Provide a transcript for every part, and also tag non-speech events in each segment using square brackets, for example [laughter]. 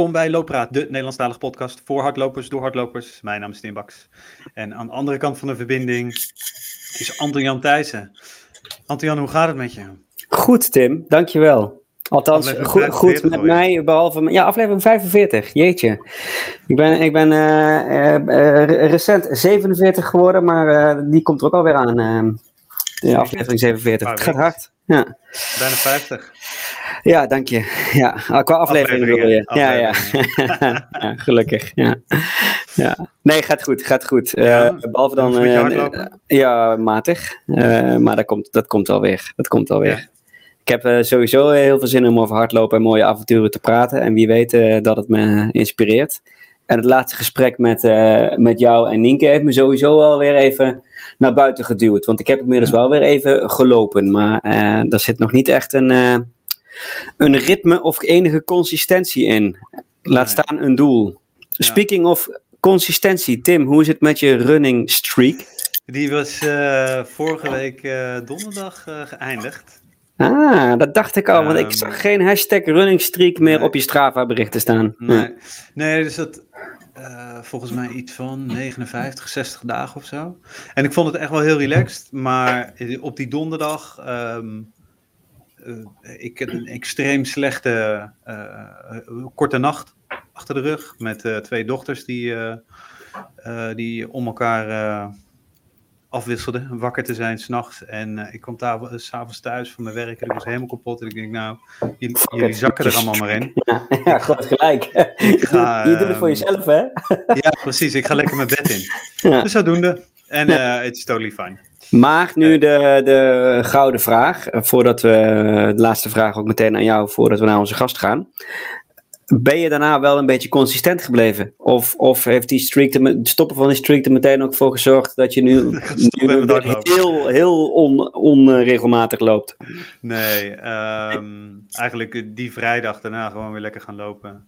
Welkom bij Looppraat, de Nederlandstalige podcast voor hardlopers, door hardlopers. Mijn naam is Tim Baks. En aan de andere kant van de verbinding is Anton-Jan Thijssen. Anton-Jan, hoe gaat het met je? Goed, Tim, dankjewel. Althans, goed, goed met mij, behalve... Ja, aflevering 45, jeetje. Ik ben, ik ben uh, uh, recent 47 geworden, maar uh, die komt er ook alweer aan. de aflevering 47. Het gaat hard. Ja. Bijna 50. Ja, dank je. Ja, ah, qua aflevering bedoel je. Ja, ja. [laughs] ja. Gelukkig. Ja. ja. Nee, gaat goed. Gaat goed. Ja, uh, behalve dan. Uh, ja, matig. Uh, maar dat komt, dat komt wel weer. Dat komt wel weer. Ja. Ik heb sowieso heel veel zin om over hardlopen en mooie avonturen te praten. En wie weet dat het me inspireert. En het laatste gesprek met, met jou en Nienke heeft me sowieso alweer even naar buiten geduwd. Want ik heb inmiddels wel weer even gelopen. Maar uh, er zit nog niet echt een, uh, een ritme of enige consistentie in. Laat staan een doel. Speaking of consistentie, Tim, hoe is het met je running streak? Die was uh, vorige week donderdag geëindigd. Ah, dat dacht ik al, want ik zag geen hashtag running streak meer nee. op je Strava berichten staan. Nee, nee dus dat, volgens mij iets van 59, 60 dagen of zo. En ik vond het echt wel heel relaxed. Maar op die donderdag. Um, uh, ik heb een extreem slechte uh, korte nacht achter de rug. Met twee dochters die, die om elkaar afwisselde, wakker te zijn s'nachts. En ik kwam daar s'avonds thuis van mijn werk en ik was helemaal kapot. En ik denk, nou, jullie, jullie zakken er allemaal maar in. [laughs] Ja, ja goed gelijk. Ga, je, [laughs] je doet het voor jezelf, hè? ja, precies. Ik ga lekker mijn bed in. [laughs] Ja. Dus zodoende. En het is totally fine. Maar nu de, de gouden vraag, voordat we de laatste vraag ook meteen aan jou, voordat we naar onze gast gaan ben je daarna wel een beetje consistent gebleven? Of, of heeft die streak het stoppen van die streak er meteen ook voor gezorgd dat je nu, [laughs] nu heel, heel on, onregelmatig loopt? Nee, um, eigenlijk die vrijdag daarna gewoon weer lekker gaan lopen.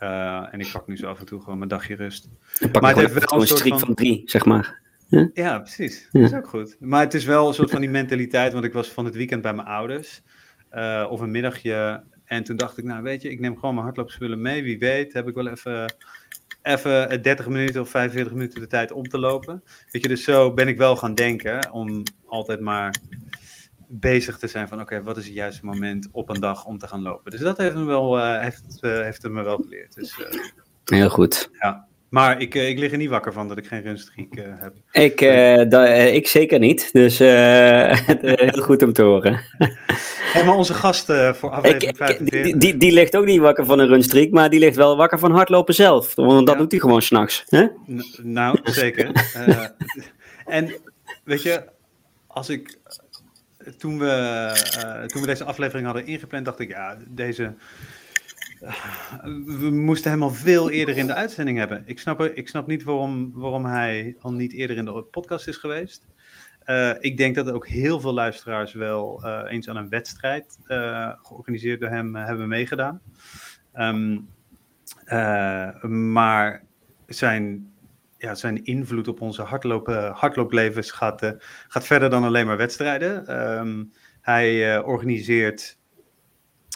Uh, en ik pak nu zo af en toe gewoon mijn dagje rust. Pak maar het heeft wel een streak van, van drie, zeg maar. Ja, ja precies. Ja. Dat is ook goed. Maar het is wel een soort van die mentaliteit, want ik was van het weekend bij mijn ouders. Uh, of een middagje en toen dacht ik, nou weet je, ik neem gewoon mijn hardloopspullen mee. Wie weet, heb ik wel even, even 30 minuten of 45 minuten de tijd om te lopen. Weet je, dus zo ben ik wel gaan denken om altijd maar bezig te zijn van oké, wat is het juiste moment op een dag om te gaan lopen. Dus dat heeft, me wel, uh, heeft, uh, heeft het me wel geleerd. Dus, Heel goed. Ja. Maar ik, ik lig er niet wakker van dat ik geen runstreak uh, heb. Ik, uh, da, ik zeker niet. Dus [laughs] heel goed om te horen. Hey, maar onze gast voor aflevering 45... Die, die, die, ligt ook niet wakker van een runstreak, maar die ligt wel wakker van hardlopen zelf. Want dat ja. doet hij gewoon s'nachts. Nou, zeker. [laughs] en weet je, als ik... Toen we, toen we deze aflevering hadden ingepland, dacht ik, ja, deze we moesten hem al veel eerder in de uitzending hebben. Ik snap, ik snap niet waarom, waarom hij al niet eerder in de podcast is geweest. Uh, ik denk dat ook heel veel luisteraars wel uh, eens aan een wedstrijd uh, georganiseerd door hem hebben meegedaan. Um, maar zijn, ja, zijn invloed op onze hardlopen, hardlooplevens gaat, gaat verder dan alleen maar wedstrijden. Um, hij organiseert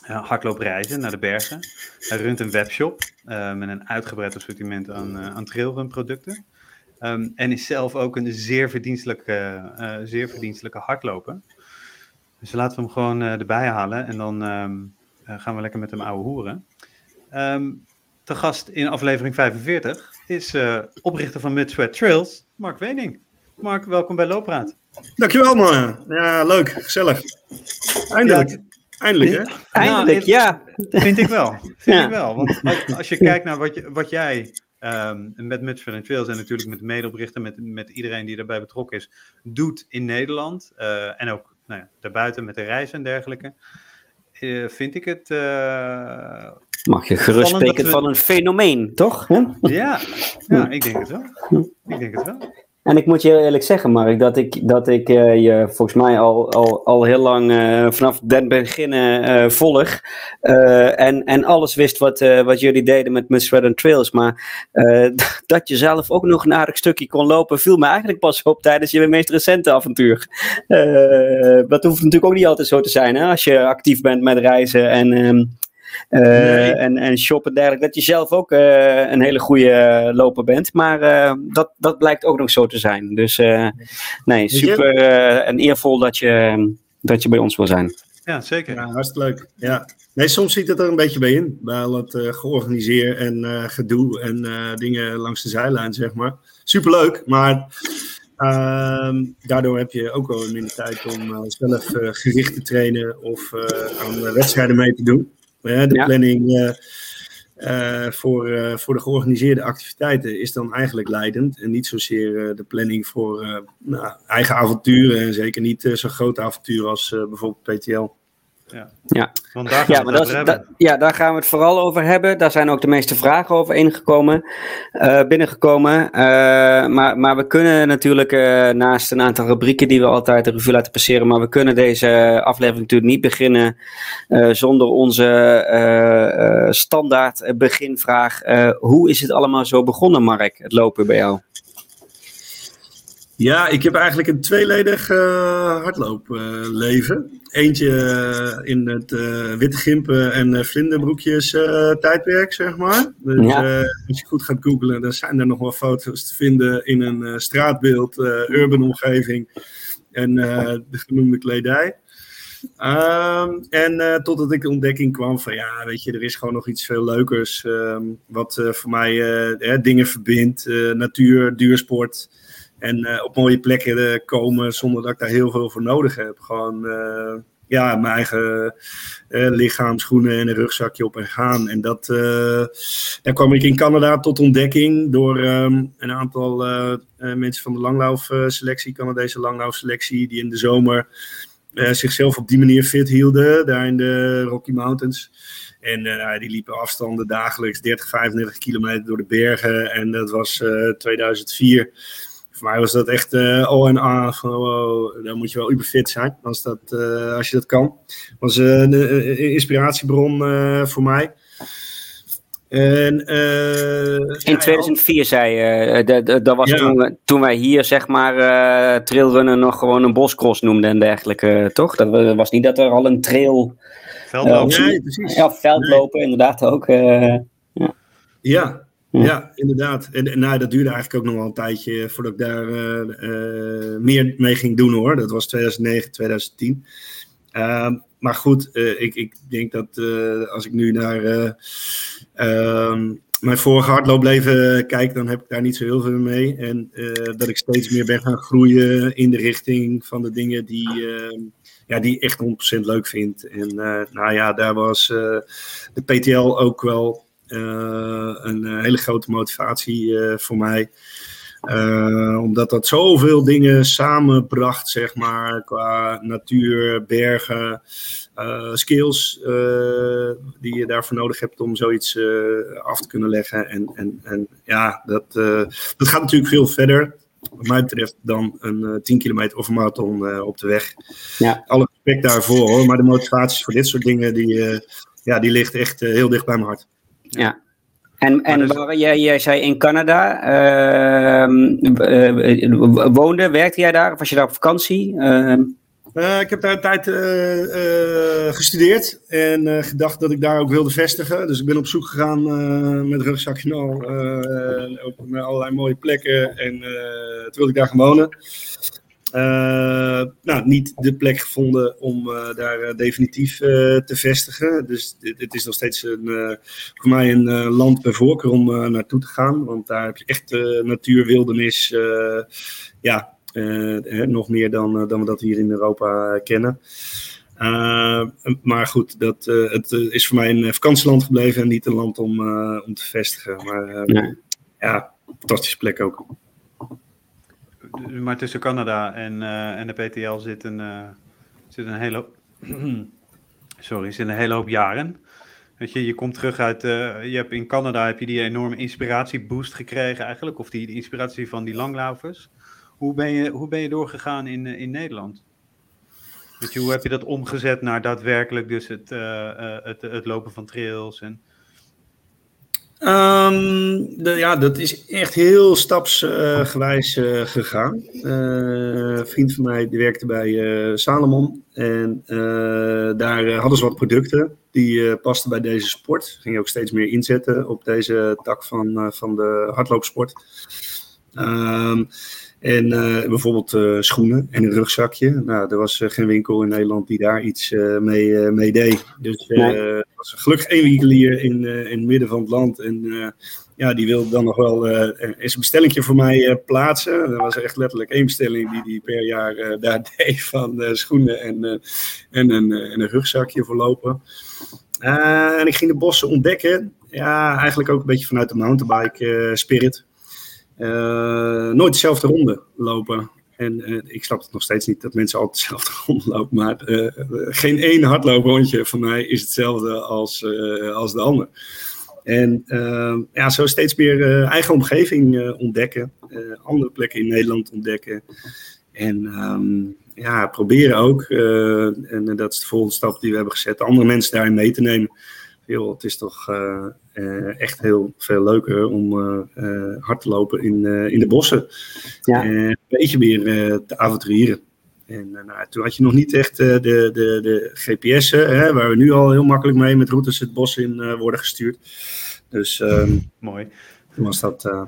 hardloopreizen naar de bergen. Hij runt een webshop uh, met een uitgebreid assortiment aan, aan trailrun producten. Um, en is zelf ook een zeer verdienstelijke, zeer verdienstelijke hardloper. Dus laten we hem gewoon erbij halen en dan um, gaan we lekker met hem ouwe hoeren. Um, te gast in aflevering 45 is oprichter van Mid Sweat Trails, Mark Wening. Mark, welkom bij Loopraad. Dankjewel man. Ja, leuk, gezellig. Eindelijk. Ja, Eindelijk, hè? Eindelijk, nou, ja. Vind ik wel. Vind ja. ik wel. Want als je kijkt naar wat, je, wat jij um, met Mutfeld Trails en natuurlijk met de medeoprichter, met, met iedereen die daarbij betrokken is, doet in Nederland. Uh, en ook nou ja, daarbuiten met de reizen en dergelijke. Uh, vind ik het. Uh, Mag je gerust spreken we... van een fenomeen, toch? Ja, ja, ik denk het wel. Ik denk het wel. En ik moet je eerlijk zeggen, Mark, dat ik, dat ik uh, je volgens mij al, al, al heel lang uh, vanaf den beginnen uh, volg. en, en alles wist wat, wat jullie deden met Miss and Trails. Maar [laughs] dat je zelf ook nog een aardig stukje kon lopen, viel me eigenlijk pas op tijdens je meest recente avontuur. dat hoeft natuurlijk ook niet altijd zo te zijn, hè, als je actief bent met reizen en... Um, en, en shop en dergelijke, dat je zelf ook een hele goede loper bent. Maar dat, dat blijkt ook nog zo te zijn. Dus nee, super en eervol dat je, dat je bij ons wil zijn. Ja, zeker. Ja, hartstikke leuk. Ja. Nee, soms ziet het er een beetje bij in. Bij al het uh, georganiseerd en uh, gedoe en uh, dingen langs de zijlijn, zeg maar. Superleuk, maar ehm, daardoor heb je ook wel minder tijd om zelf gericht te trainen of aan wedstrijden mee te doen. De ja. planning voor, voor de georganiseerde activiteiten is dan eigenlijk leidend. En niet zozeer de planning voor nou, eigen avonturen. En zeker niet zo'n grote avonturen als bijvoorbeeld PTL. Ja. Ja. Want daar gaan, ja, we het ja, daar gaan we het vooral over hebben. Daar zijn ook de meeste vragen over ingekomen, uh, binnengekomen. Uh, maar, maar we kunnen natuurlijk uh, naast een aantal rubrieken die we altijd de revue laten passeren, maar we kunnen deze aflevering natuurlijk niet beginnen zonder onze standaard beginvraag. hoe is het allemaal zo begonnen, Mark, het lopen bij jou? Ja, ik heb eigenlijk een tweeledig uh, hardloopleven. Eentje uh, in het uh, witte gimpen en vlinderbroekjes tijdwerk, zeg maar. Dus als je goed gaat googlen, dan zijn er nog wel foto's te vinden in een straatbeeld, urban omgeving en de genoemde kledij. Um, en totdat ik de ontdekking kwam van ja, weet je, er is gewoon nog iets veel leukers. Um, wat voor mij dingen verbindt. natuur, duursport. En uh, op mooie plekken uh, komen zonder dat ik daar heel veel voor nodig heb. Gewoon uh, ja, mijn eigen lichaam, schoenen en een rugzakje op en gaan. En dat, daar kwam ik in Canada tot ontdekking door um, een aantal mensen van de langlaufselectie, Canadese langlaufselectie, die in de zomer zichzelf op die manier fit hielden, daar in de Rocky Mountains. En uh, die liepen afstanden dagelijks 30, 35 kilometer door de bergen. En dat was uh, 2004 voor mij was dat echt uh, O en A. Van, wow, dan moet je wel uberfit zijn als, dat, uh, als je dat kan. Dat was uh, een inspiratiebron voor mij. En, In 2004 zei je, dat was ja. toen, toen wij hier zeg maar trailrunnen nog gewoon een boscross noemden en dergelijke, toch? Dat was niet dat er al een trail... Veldlopen. nee, precies. Ja, veldlopen nee. inderdaad ook. ja. ja, ja, inderdaad. En, nou, dat duurde eigenlijk ook nog wel een tijdje voordat ik daar uh, uh, meer mee ging doen hoor. Dat was 2009, 2010. Uh, maar goed, uh, ik, ik denk dat als ik nu naar ehm, mijn vorige hardloopleven kijk, dan heb ik daar niet zo heel veel mee. En dat ik steeds meer ben gaan groeien in de richting van de dingen die, ehm, ja, die ik echt 100% leuk vind. En nou ja, daar was de PTL ook wel eh, een eh, hele grote motivatie eh, voor mij. omdat dat zoveel dingen samenbracht, zeg maar, qua natuur, bergen, skills die je daarvoor nodig hebt om zoiets af te kunnen leggen. En, en, en ja, dat, dat gaat natuurlijk veel verder wat mij betreft dan een uh, 10 kilometer of een marathon op de weg. Ja. Alle respect daarvoor hoor, maar de motivaties voor dit soort dingen, die, ja, die ligt echt heel dicht bij mijn hart. Ja. En, en dus... waar jij, jij zei in Canada, uh, woonde, werkte jij daar of was je daar op vakantie? Uh... ik heb daar een tijd uh, gestudeerd en gedacht dat ik daar ook wilde vestigen. Dus ik ben op zoek gegaan met rugzakje al op allerlei mooie plekken en toen wilde ik daar gaan wonen. Uh, nou, niet de plek gevonden om uh, daar uh, definitief te vestigen. Dus het is nog steeds een, voor mij een land bij voorkeur om naartoe te gaan. Want daar heb je echt natuur, wildernis. ja, nog meer dan, dan we dat hier in Europa kennen. maar goed, dat, het is voor mij een vakantieland gebleven en niet een land om, om te vestigen. Maar ja. ja, fantastische plek ook maar tussen Canada en, uh, en de PTL zit een, uh, zit een hele hoop, [clears throat] sorry, zit een hele hoop jaren. Weet je, je komt terug uit, uh, je hebt in Canada heb je die enorme inspiratieboost gekregen eigenlijk, of die, die inspiratie van die langlaufers. Hoe ben je, hoe ben je doorgegaan in, in Nederland? Weet je, hoe heb je dat omgezet naar daadwerkelijk dus het, het, het lopen van trails en... Um, de, ja, dat is echt heel stapsgewijs uh, gegaan. een vriend van mij die werkte bij Salomon. En daar hadden ze wat producten die pasten bij deze sport. Ging ook steeds meer inzetten op deze tak van, van de hardloopsport. Um, en uh, bijvoorbeeld uh, schoenen en een rugzakje. Nou, er was uh, geen winkel in Nederland die daar iets mee, mee deed. Dus er was gelukkig één winkelier in, in het midden van het land. En ja, die wilde dan nog wel eens een bestellingje voor mij plaatsen. Er was echt letterlijk één bestelling die die per jaar daar [laughs] deed van schoenen en, en, een, en een rugzakje voor lopen. en ik ging de bossen ontdekken. Ja, eigenlijk ook een beetje vanuit de mountainbike spirit. Uh, nooit dezelfde ronde lopen. En uh, ik snap het nog steeds niet dat mensen altijd dezelfde [laughs] ronde lopen. Maar uh, geen één hardlooprondje van mij is hetzelfde als, als de ander. En ja, zo steeds meer eigen omgeving ontdekken. andere plekken in Nederland ontdekken. En um, ja, proberen ook, en dat is de volgende stap die we hebben gezet, andere mensen daarin mee te nemen joh, het is toch uh, uh, echt heel veel leuker om uh, hard te lopen in, in de bossen. Ja. een beetje meer te avonturieren. En nou, toen had je nog niet echt de, de, de GPS'en, hè, waar we nu al heel makkelijk mee met routes het bos in worden gestuurd. Dus ehm, mooi. Toen was dat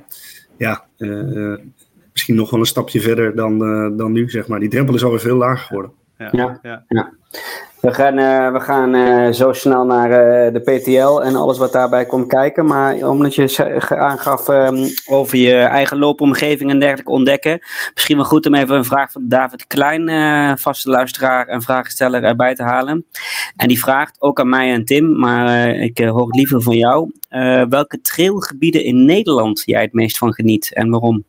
ja, misschien nog wel een stapje verder dan, dan nu, zeg maar. Die drempel is alweer veel lager geworden. Ja, ja. We gaan, uh, we gaan uh, zo snel naar uh, de PTL en alles wat daarbij komt kijken. Maar omdat je aangaf um, over je eigen loopomgeving en dergelijke ontdekken. Misschien wel goed om even een vraag van David Klein, vaste luisteraar en vragensteller erbij te halen. En die vraagt ook aan mij en Tim, maar ik hoor het liever van jou. welke trailgebieden in Nederland jij het meest van geniet en waarom?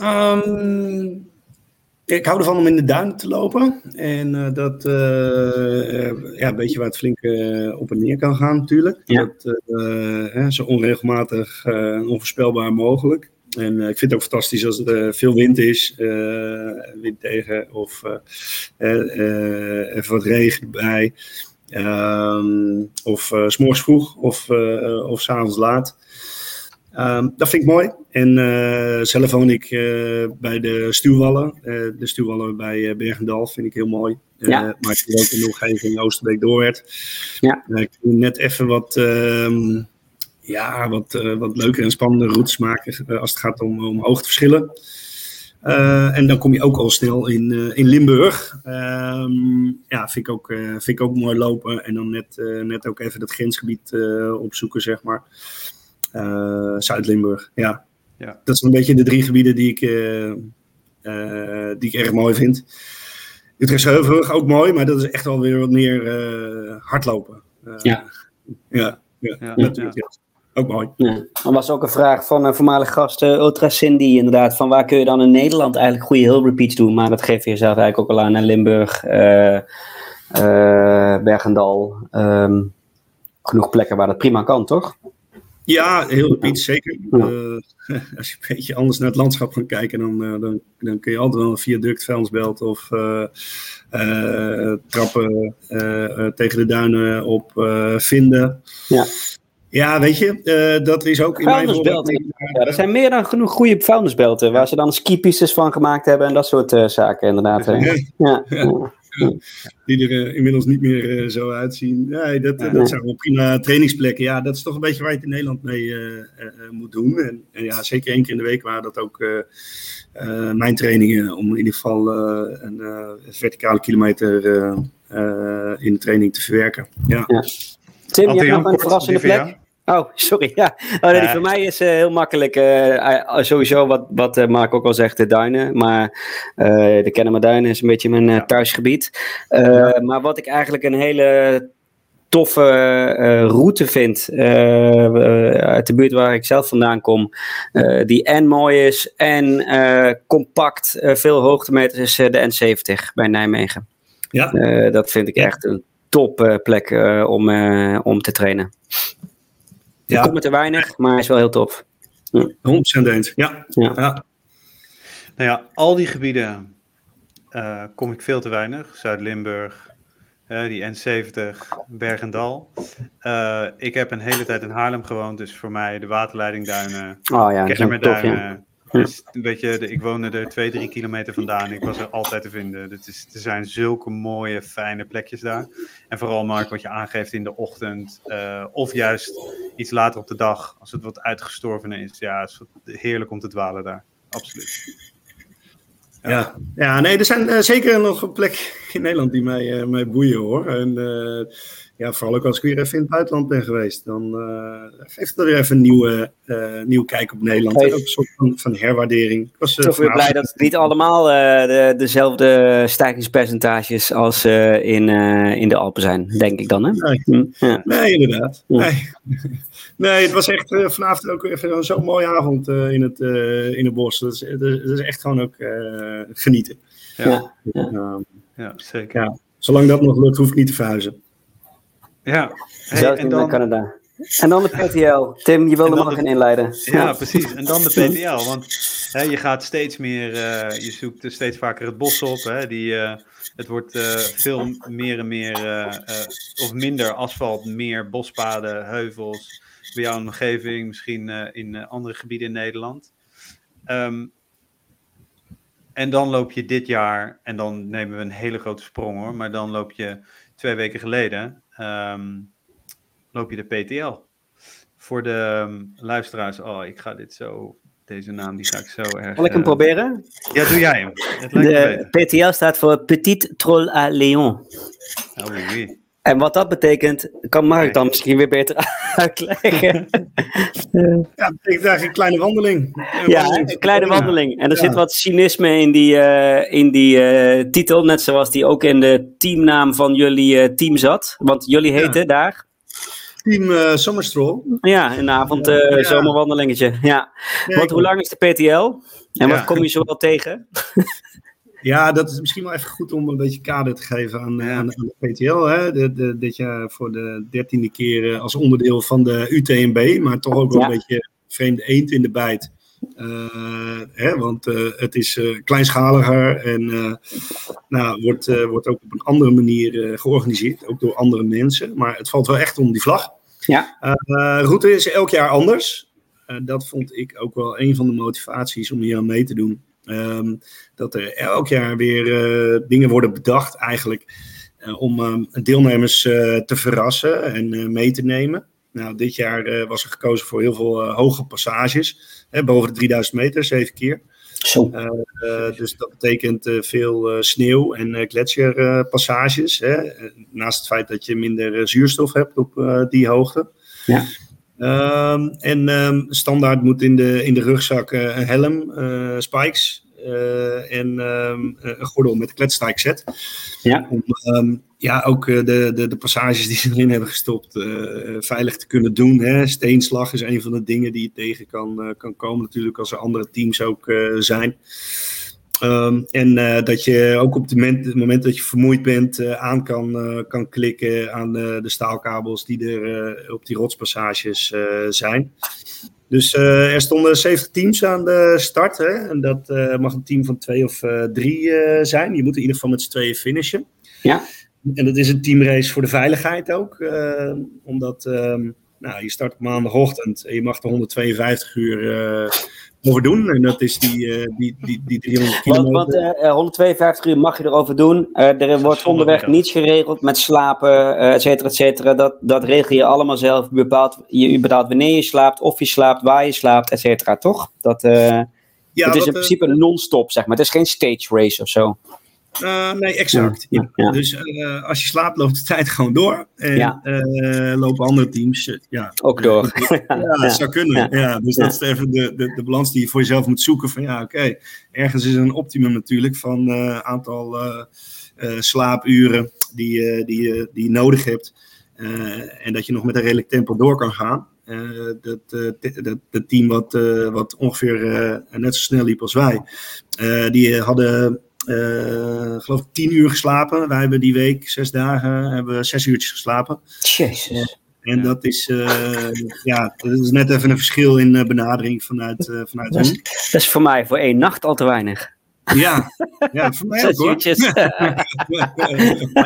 Um ik hou ervan om in de duinen te lopen. En uh, dat, uh, ja, een beetje waar het flink op en neer kan gaan natuurlijk. Ja. Dat, zo onregelmatig en onvoorspelbaar mogelijk. En ik vind het ook fantastisch als er veel wind is, wind tegen of even wat regen bij. Ehm, of s'morgens vroeg of, of s'avonds laat. Um, dat vind ik mooi. En uh, zelf woon ik uh, bij de Stuwwallen. Uh, de Stuwwallen bij Bergendal vind ik heel mooi. Ja. Maar ik vind ook in de omgeving Oosterbeek Doorwerd. Ja. ik wil net even wat, um, ja, wat, wat leuke en spannende routes maken als het gaat om, om hoogteverschillen. en dan kom je ook al snel in, in Limburg. Um, ja, vind ik, ook, vind ik ook mooi lopen. En dan net, net ook even dat grensgebied opzoeken, zeg maar. Zuid-Limburg, ja. Ja. Dat zijn een beetje de drie gebieden die ik, uh, uh, die ik erg mooi vind. Utrechtse Heuvelrug ook mooi, maar dat is echt wel weer wat meer hardlopen. ja. Ja, ja, ja, natuurlijk. Ja. Ook mooi. Ja. Er was ook een vraag van een voormalige gast, Ultra Cindy, inderdaad. Van waar kun je dan in Nederland eigenlijk goede hill repeats doen? Maar dat geef je zelf eigenlijk ook al aan. in Limburg, Bergendal. Um, genoeg plekken waar dat prima kan, toch? Ja, heel repeat, zeker. Uh, [laughs] als je een beetje anders naar het landschap gaat kijken, dan, uh, dan, dan kun je altijd wel een viaduct, vuilnisbelt of uh, trappen tegen de duinen op vinden. Ja. Ja, weet je, dat is ook in mijn Ja, er zijn meer dan genoeg goede vuilnisbelten, waar ze dan skipistes van gemaakt hebben en dat soort zaken inderdaad. ja. ja [laughs] die er uh, inmiddels niet meer uh, zo uitzien. Ja, dat, ja, dat zijn wel prima trainingsplekken. Ja, dat is toch een beetje waar je het in Nederland mee uh, moet doen. En, en, ja, zeker één keer in de week waren dat ook mijn trainingen. Om in ieder geval een verticale kilometer in de training te verwerken. Ja. Tim, je hebt nog een verrassende plek? Oh, [laughs] sorry. Ja. Oh, nee, voor mij is uh, heel makkelijk. Uh, sowieso wat, wat uh, Mark ook al zegt, de duinen. Maar de Kennemer Duinen is een beetje mijn thuisgebied. Ja. Maar wat ik eigenlijk een hele toffe route vind uit de buurt waar ik zelf vandaan kom. die en mooi is en compact, veel hoogtemeters, is de N70 bij Nijmegen. Ja. dat vind ik echt een top plek om, om te trainen. Ja. Ik kom er te weinig, maar hij is wel heel tof. Ja. 100% eens, ja. ja. ja. Nou ja, al die gebieden uh, kom ik veel te weinig. Zuid-Limburg, die N70 Bergendal. Uh, ik heb een hele tijd in Haarlem gewoond, dus voor mij de waterleidingduinen, oh, ja, Kennemerduinen. Dus een beetje, ik woonde er twee, drie kilometer vandaan. Ik was er altijd te vinden. Het is, er zijn zulke mooie, fijne plekjes daar. En vooral, Mark, wat je aangeeft in de ochtend. Uh, of juist iets later op de dag, als het wat uitgestorven is. Ja, het is heerlijk om te dwalen daar. Absoluut. Ja, ja, nee, er zijn uh, zeker nog plekken [laughs] in Nederland die mij, uh, mij boeien hoor. En uh, ja, vooral ook als ik weer even in het buitenland ben geweest, dan geeft het er weer even een nieuwe, nieuwe kijk op Nederland. Ook een soort van, van herwaardering. Ik was toch weer blij dat het niet allemaal de, dezelfde stijgingspercentages als in, in de Alpen zijn, denk ik dan. Hè? Nee, hm, ja. nee inderdaad. Ja. Nee. [laughs] nee, het was echt vanavond ook even zo'n mooie avond in, het, in het bos. Dat is, dat is echt gewoon ook genieten. Ja, ja. Ja zeker. Ja, zolang dat nog lukt, hoef ik niet te verhuizen. Ja, hey, en dan... Canada. En dan de PTL. Tim, je wilde me nog gaan inleiden. Ja, precies. En dan de PTL. Want hè, je gaat steeds meer, uh, je zoekt steeds vaker het bos op. Hè, die, uh, het wordt uh, veel meer en meer, of minder asfalt, meer bospaden, heuvels. Bij jouw omgeving, misschien in andere gebieden in Nederland. Um, en dan loop je dit jaar, en dan nemen we een hele grote sprong hoor, maar dan loop je twee weken geleden, um, loop je de PTL. Voor de um, luisteraars, oh, ik ga dit zo, deze naam die ga ik zo erg... Zal ik hem uh, proberen? Ja, doe jij hem. Het de PTL staat voor Petit Troll à Léon. Oh, oui, oui. En wat dat betekent, kan Mark dan misschien weer beter [laughs] uitleggen. [laughs] ja, dat betekent eigenlijk een kleine wandeling. Een ja, wandeling. een kleine wandeling. En er ja. zit wat cynisme in die, uh, in die uh, titel, net zoals die ook in de teamnaam van jullie uh, team zat. Want jullie heten ja. daar... Team uh, Summerstroll. Ja, een avond ja. zomerwandelingetje. Ja. Want hoe lang is de PTL? En wat kom je zo wel tegen? Ja, dat is misschien wel even goed om een beetje kader te geven aan, aan, aan de PTL. Hè? De, de, dit jaar voor de dertiende keer uh, als onderdeel van de UTMB, maar toch ook wel ja. een beetje vreemde eend in de bijt. Uh, hè, want uh, het is kleinschaliger en nou, wordt, wordt ook op een andere manier georganiseerd, ook door andere mensen. Maar het valt wel echt om die vlag. Ja. route is elk jaar anders. dat vond ik ook wel een van de motivaties om hier aan mee te doen. Um, dat er elk jaar weer uh, dingen worden bedacht eigenlijk uh, om um, deelnemers uh, te verrassen en mee te nemen. Nou, dit jaar was er gekozen voor heel veel hoge passages, hè, boven de 3000 meter, zeven keer. Zo. dus dat betekent veel sneeuw en gletsjerpassages. naast het feit dat je minder zuurstof hebt op die hoogte. Ja. Um, en um, standaard moet in de, in de rugzak uh, een helm, uh, spikes uh, en um, een gordel met kletstijk zet. Ja. Om ja, ook de, de, de passages [laughs] die ze erin hebben gestopt veilig te kunnen doen. Hè. Steenslag is een van de dingen die je tegen kan, kan komen natuurlijk als er andere teams ook zijn. Um, en uh, dat je ook op het moment, dat je vermoeid bent uh, aan kan, uh, kan klikken aan de staalkabels die er op die rotspassages zijn. Dus er stonden 70 teams aan de start. Hè? En dat mag een team van twee of drie zijn. Je moet in ieder geval met z'n tweeën finishen. Ja. En dat is een teamrace voor de veiligheid ook. omdat um, nou, je start op maandagochtend en je mag de 152 uur over doen. En dat is die, uh, die, die, die 300 kilometer. Want, want uh, 152 uur mag je erover doen. Uh, er wordt onderweg niets geregeld met slapen, et cetera, et cetera. Dat, dat regel je allemaal zelf. Je bepaalt, je bepaalt wanneer je slaapt, of je slaapt, waar je slaapt, et cetera, toch? Dat, ja, het is in principe non-stop, zeg maar. Het is geen stage race of zo. Uh, nee, exact. Ja, ja. Dus uh, als je slaapt, loopt de tijd gewoon door. En ja. uh, lopen andere teams. ja. Ook door. ja, dat [laughs] zou kunnen. Ja. dus dat is even de, de, de balans die je voor jezelf moet zoeken. Van ja, oké. Okay. Ergens is een optimum natuurlijk van aantal slaapuren die, die, die je nodig hebt. en dat je nog met een redelijk tempo door kan gaan. dat, dat, dat team wat, wat ongeveer net zo snel liep als wij, die hadden uh, geloof ik tien uur geslapen. Wij hebben die week, zes dagen, hebben zes uurtjes geslapen. Jezus. En dat is, uh, ja, dat is net even een verschil in uh, benadering vanuit, vanuit dat, is, dat is voor mij voor één nacht al te weinig. Ja, ja voor mij ook hoor. [laughs]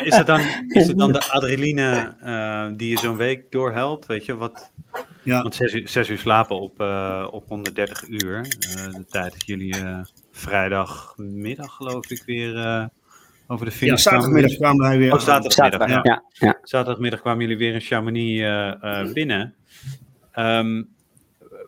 is, het dan, is het dan de [laughs] adrenaline uh, die je zo'n week doorhelpt? Weet je, wat, ja. Want zes uur, zes uur slapen op, uh, op 130 uur. Uh, de tijd dat jullie vrijdagmiddag geloof ik weer over de finish Ja, zaterdagmiddag kwamen wij weer. Oh, zaterdagmiddag, ja. Ja. ja. Zaterdagmiddag kwamen jullie weer in Chamonix binnen. Um,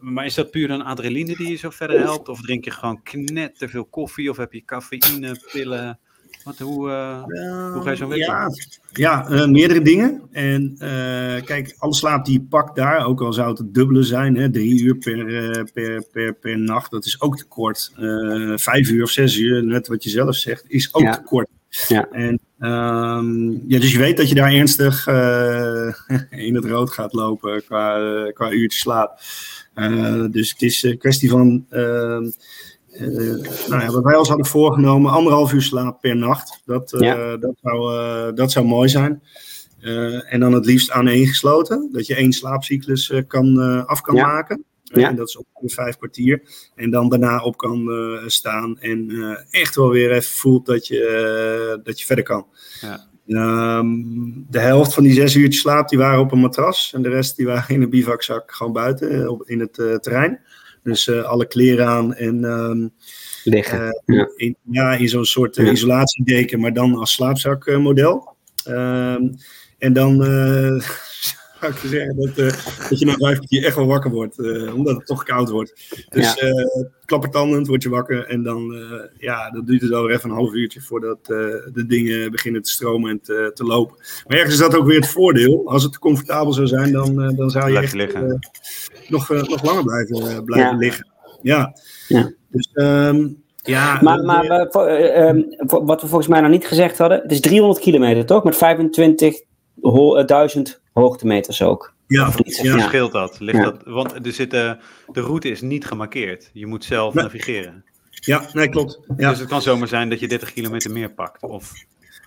maar is dat puur een adrenaline die je zo verder helpt? Of drink je gewoon te veel koffie? Of heb je cafeïne, pillen? Wat, hoe, uh, hoe ga je zo week Ja, ja uh, meerdere dingen. En uh, kijk, alle slaap die je pakt daar, ook al zou het het dubbele zijn, hè, drie uur per, per, per, per nacht, dat is ook te kort. vijf uur of zes uur, net wat je zelf zegt, is ook ja. te kort. Ja. En, um, ja, dus je weet dat je daar ernstig [laughs] in het rood gaat lopen qua, qua uurtje slaap. Uh, dus het is een kwestie van, uh, nou ja, wat wij ons hadden voorgenomen, anderhalf uur slaap per nacht. Dat, ja. dat, zou, dat zou mooi zijn. en dan het liefst aaneengesloten, dat je één slaapcyclus kan, af kan ja. maken. Ja. En dat is op vijf kwartier. En dan daarna op kan staan en echt wel weer even voelt dat je, dat je verder kan. Ja. Um, de helft van die zes uurtjes slaap die waren op een matras. En de rest die waren in een bivakzak gewoon buiten eh, op, in het terrein. Dus uh, alle kleren aan en um, liggen. ja. In, ja, in zo'n soort ja. isolatiedeken, maar dan als slaapzakmodel. Um, en dan [laughs] zou ik zeggen dat, uh, dat je na vijf keer echt wel wakker wordt, uh, omdat het toch koud wordt. Dus ja. uh, klappertandend word je wakker en dan, ja, dat duurt het wel even een half uurtje voordat de dingen beginnen te stromen en te, te, lopen. Maar ergens is dat ook weer het voordeel. Als het te comfortabel zou zijn, dan, dan zou je echt nog, nog langer blijven, blijven ja. liggen. Ja. ja. Dus, um, ja, maar, maar voor, uh, um, voor, wat we volgens mij nog niet gezegd hadden, het is 300 kilometer toch? Met 25.000 hoogtemeters ook. Ja, ja. scheelt dat? Ligt ja. dat? Want er zit, uh, de route is niet gemarkeerd. Je moet zelf nee. navigeren. Ja, nee, klopt. Ja. Dus het kan zomaar zijn dat je 30 kilometer meer pakt. Of...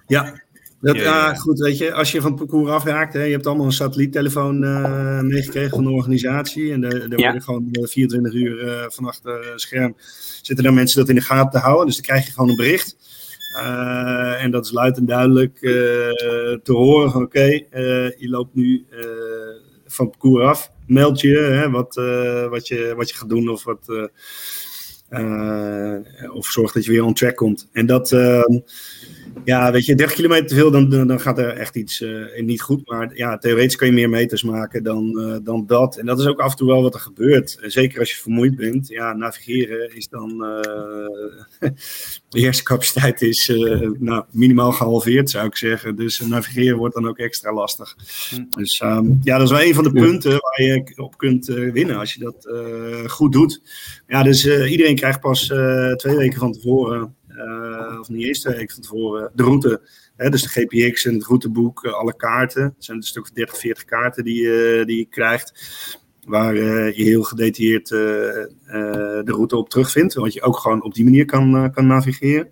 Ja, dat, ja, ja, goed, weet je, als je van het parcours afraakt, hè, je hebt allemaal een satelliettelefoon uh, meegekregen van de organisatie. En daar ja. worden gewoon 24 uur uh, van achter het scherm zitten daar mensen dat in de gaten te houden. Dus dan krijg je gewoon een bericht. Uh, en dat is luid en duidelijk te horen van oké, okay, je loopt nu van het parcours af. Meld je hè, wat, wat, je, wat je gaat doen of, wat, of zorg dat je weer on track komt. En dat, ehm, ja, weet je, 30 kilometer te veel, dan, dan gaat er echt iets uh, niet goed. Maar ja, theoretisch kan je meer meters maken dan, uh, dan dat. En dat is ook af en toe wel wat er gebeurt. En zeker als je vermoeid bent. Ja, navigeren is dan. Uh, [laughs] de eerste capaciteit is nou, minimaal gehalveerd, zou ik zeggen. Dus navigeren wordt dan ook extra lastig. Hm. Dus um, ja, dat is wel een van de punten waar je op kunt winnen als je dat goed doet. Ja, dus iedereen krijgt pas twee weken van tevoren uh, of niet eens twee weken van tevoren, de route. Hè, dus de GPX en het routeboek, uh, alle kaarten. Het zijn een stuk of 30, 40 kaarten die, die je krijgt. Waar je heel gedetailleerd de route op terugvindt. Want je ook gewoon op die manier kan, kan navigeren.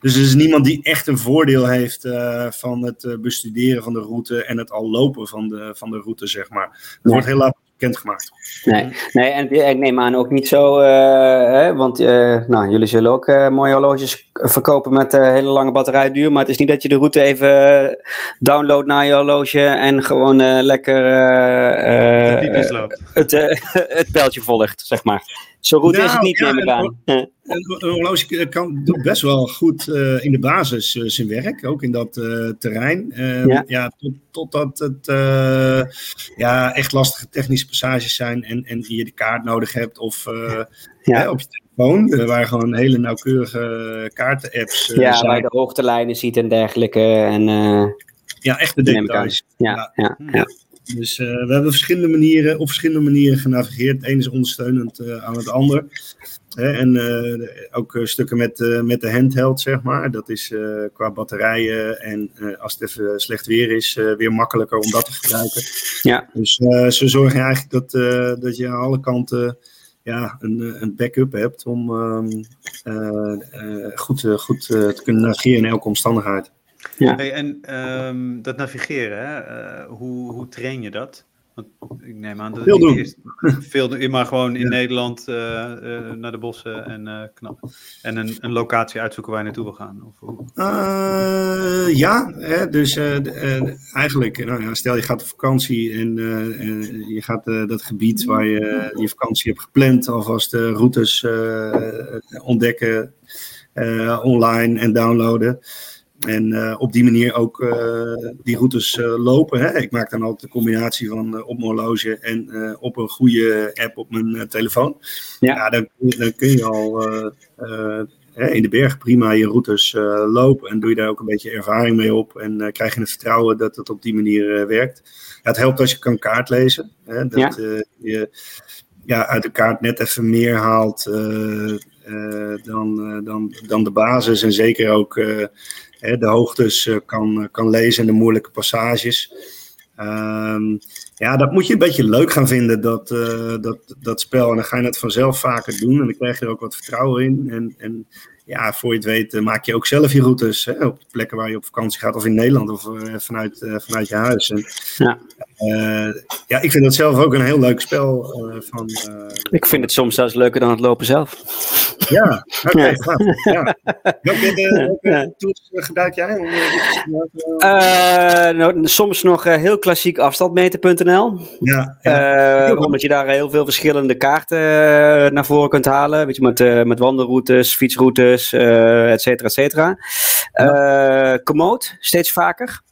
Dus er is niemand die echt een voordeel heeft van het bestuderen van de route en het al lopen van de, van de route, zeg maar. Het wordt heel laat bekendgemaakt. Nee, nee en ik neem aan ook niet zo, uh, hè, want uh, nou, jullie zullen ook uh, mooie horloges verkopen met hele lange batterijduur, maar het is niet dat je de route even downloadt naar je horloge en gewoon lekker het, [laughs] het pijltje volgt, zeg maar. Zo goed nou, is het niet, ja, neem ik aan. Een, een horloge kan, doet best wel goed uh, in de basis uh, zijn werk, ook in dat uh, terrein. ja. ja tot, totdat het ja, echt lastige technische passages zijn en, en je de kaart nodig hebt of ja. hè, op je telefoon, waar gewoon hele nauwkeurige kaarten-apps Ja, zijn. waar je de hoogtelijnen ziet en dergelijke. En, ja, echt de details. Ja, ja, ja. Dus uh, we hebben verschillende manieren, op verschillende manieren genavigeerd. Het een is ondersteunend uh, aan het ander. Hè, en uh, ook stukken met, met de handheld, zeg maar. Dat is qua batterijen en als het even slecht weer is, weer makkelijker om dat te gebruiken. Ja. Dus ze zorgen eigenlijk dat, dat je aan alle kanten ja, een, een backup hebt om ehm, goed, goed te kunnen navigeren in elke omstandigheid. Ja. Hey, en um, dat navigeren, hè? Uh, hoe, hoe train je dat? Ik neem aan dat veel doen. Eerst, veel doen, maar gewoon in Nederland uh, uh, naar de bossen en knap. En een, een, locatie uitzoeken waar je naartoe wil gaan. Of, ja, hè, dus eigenlijk, nou ja, stel je gaat op vakantie en je gaat dat gebied waar je je vakantie hebt gepland, alvast de routes ontdekken online en downloaden. En uh, op die manier ook uh, die routes uh, lopen. Hè. Ik maak dan altijd de combinatie van op mijn horloge en op een goede app op mijn telefoon. Ja, ja dan, dan, kun je al in de berg prima je routes lopen. En doe je daar ook een beetje ervaring mee op. En krijg je het vertrouwen dat het op die manier werkt. Ja, het helpt als je kan kaart lezen. Hè, dat ja. je ja, uit de kaart net even meer haalt dan, dan, dan de basis. En zeker ook de hoogtes eh, kan, kan lezen en de moeilijke passages. Ehm, ja, dat moet je een beetje leuk gaan vinden, dat, uh, dat, dat spel. En dan ga je het vanzelf vaker doen en dan krijg je er ook wat vertrouwen in. En, en ja, voor je het weet uh, maak je ook zelf je routes hè, op plekken waar je op vakantie gaat of in Nederland of uh, vanuit, vanuit je huis. En, ja. ja, ik vind dat zelf ook een heel leuk spel. van, ik vind het soms zelfs leuker dan het lopen zelf. Ja, oké, okay, ja. Welke, welke tools gebruik jij? Nou, soms nog heel klassiek afstandmeter.nl. Ja, ja. Omdat je daar heel veel verschillende kaarten naar voren kunt halen. Weet je, met, met wandelroutes, fietsroutes, et cetera, et cetera. Ja. Komoot, steeds vaker.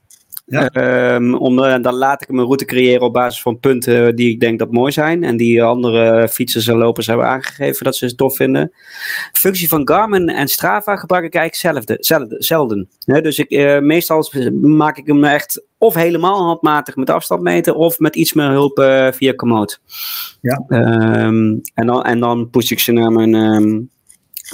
Ja. Um, om, uh, dan laat ik mijn route creëren op basis van punten die ik denk dat mooi zijn. En die andere fietsers en lopers hebben aangegeven dat ze het tof vinden. functie van Garmin en Strava gebruik ik eigenlijk zelfde, zelden. zelden. dus ik, uh, meestal maak ik hem echt of helemaal handmatig met afstand meten. Of met iets meer hulp uh, via Komoot. Ja. Um, en, dan, en dan push ik ze naar mijn, um,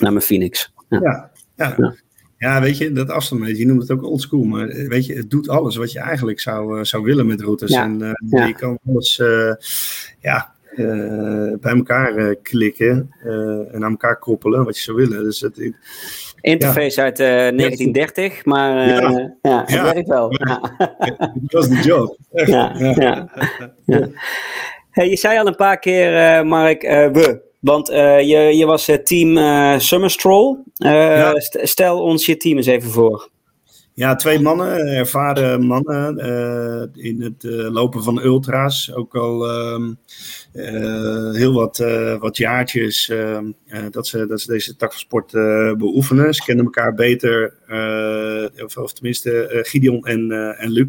naar mijn Phoenix. Ja. ja. ja. Ja, weet je, dat afstandmeten, je noemt het ook oldschool, maar eh, weet je, het doet alles wat je eigenlijk zou, uh, zou willen met routes. Ja. En uh, ja. je kan alles uh, ja, bij elkaar klikken en aan elkaar koppelen, wat je zou willen. Dus het, Interface uit 1930, maar ja, ja, het werkt wel. [laughs] Dat was de job. Ja, ja. Hey, je zei al een paar keer, Mark, we. Want uh, je, je was uh, team uh, Summer Stroll. Ja. Stel ons je team eens even voor. Ja, twee mannen, ervaren mannen in het lopen van ultra's. Ook al ehm, heel wat, wat jaartjes ehm, dat, ze, dat ze deze tak van sport beoefenen. Ze kennen elkaar beter, of, of, tenminste Gideon en, en Luc.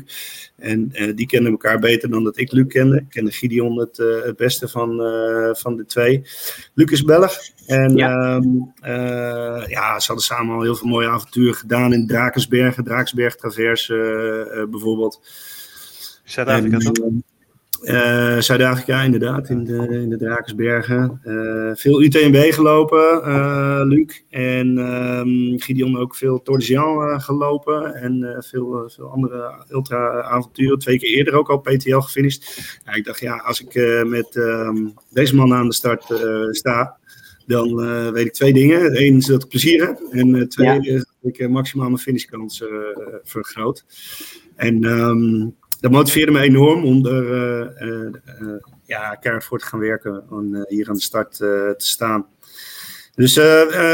En uh, die kennen elkaar beter dan dat ik Luc kende. Ik kende Gideon het, uh, het beste van, uh, van de twee. Luc is Belg. En ja. Um, ja, ze hadden samen al heel veel mooie avonturen gedaan in Drakensbergen. Drakensberg Traverse bijvoorbeeld. Zuid-Afrika toch? Uh, Zuid-Afrika, inderdaad, in de, in de Drakensbergen. Uh, veel UTMB gelopen, uh, Luc. En um, Gideon ook veel Tour de Jean gelopen. En veel, veel andere ultra-avonturen. Twee keer eerder ook al PTL gefinished. Ja, ik dacht, ja, als ik met um, deze man aan de start sta, dan weet ik twee dingen. Eén is dat ik plezier heb. En twee ja. is dat ik maximaal mijn finishkans vergroot. En... Um, dat motiveerde me enorm om er uh, uh, ja, keihard voor te gaan werken en hier aan de start te staan. Dus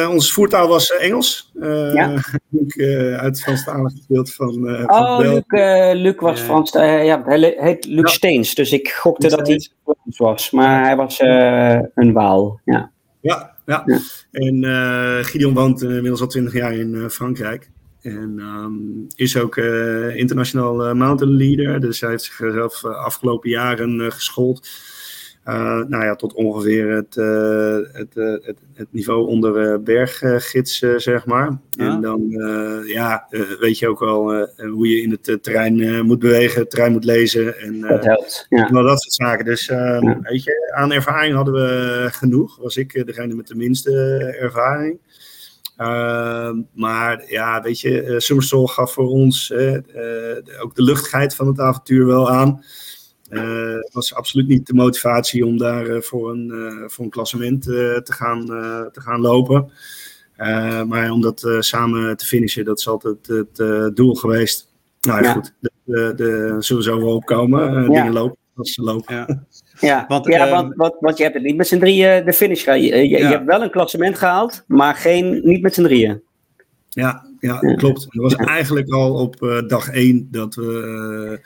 onze voertaal was Engels. ja. [laughs] ik, uit het Franstalige gedeelte van. oh, Luc, Luc was Frans. ja, hij heet Luc ja. Steens. Dus ik gokte Luc dat hij Frans was. Maar hij was een Waal. Ja, ja. ja. ja. En Gideon woont inmiddels al twintig jaar in Frankrijk. En um, is ook uh, internationaal uh, mountain leader. Dus hij heeft zichzelf uh, afgelopen jaren geschoold. nou ja, tot ongeveer het, het, het, het, niveau onder berggids, zeg maar. Ja. En dan ja, weet je ook wel hoe je in het terrein moet bewegen, het terrein moet lezen. En, dat helpt. Ja. Nou, dat soort zaken. Dus ja. weet je, aan ervaring hadden we genoeg. Was ik degene met de minste ervaring. Uh, maar ja, weet je, uh, Summersol gaf voor ons uh, ook de luchtigheid van het avontuur wel aan. Het was absoluut niet de motivatie om daar voor, een, voor een klassement te, gaan, te gaan lopen. maar om dat samen te finishen, dat is altijd het doel geweest. Nou ja, ja. goed, de, zullen zo wel opkomen. Ja. Dingen lopen als ze lopen. Ja, [laughs] ja, want, ja um, want, want, want, je hebt het niet met z'n drieën de finish gehaald. Je, je, je, hebt wel een klassement gehaald, maar geen, niet met z'n drieën. Ja, ja, klopt. Dat was eigenlijk al op uh, dag één dat we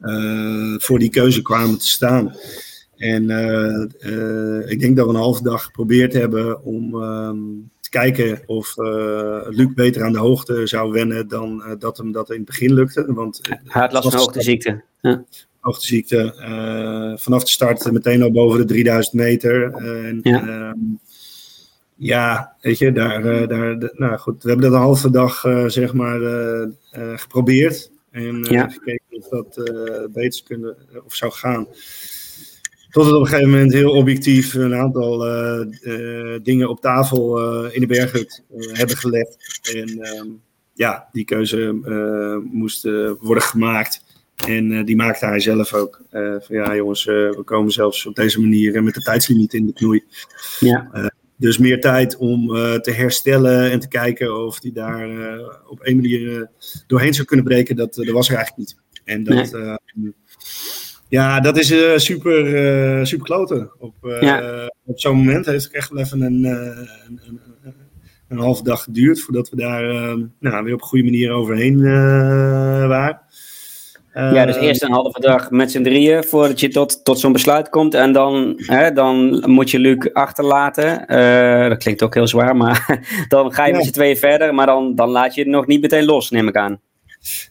uh, voor die keuze kwamen te staan. En ik denk dat we een halve dag geprobeerd hebben om um, te kijken of Luc beter aan de hoogte zou wennen dan dat hem dat in het begin lukte. Want, Hij had last van hoogteziekte. Ja hoogteziekte. Uh, vanaf de start meteen al boven de 3000 meter. en, ja. Uh, ja, weet je, daar, uh, daar nou goed, we hebben dat een halve dag, uh, zeg maar, geprobeerd. En ja. gekeken of dat beter kunnen, of zou gaan. Tot het op een gegeven moment heel objectief een aantal dingen op tafel in de berghut hebben gelegd. En ehm, ja, die keuze moest worden gemaakt. En uh, die maakte hij zelf ook. Uh, van ja, jongens, uh, we komen zelfs op deze manier met de tijdslimiet in de knoei. Ja. dus meer tijd om te herstellen en te kijken of hij daar op een manier doorheen zou kunnen breken. Dat, dat was er eigenlijk niet. En dat, nee. ja, dat is super, super kloten. Op, ja. op zo'n moment heeft het echt wel even een, een, een, een halve dag geduurd voordat we daar nou, weer op een goede manier overheen waren ja, dus eerst een halve dag met z'n drieën voordat je tot, tot zo'n besluit komt. En dan, hè, dan moet je Luc achterlaten. Uh, dat klinkt ook heel zwaar, maar [laughs] dan ga je met z'n tweeën verder. Maar dan, dan laat je het nog niet meteen los, neem ik aan.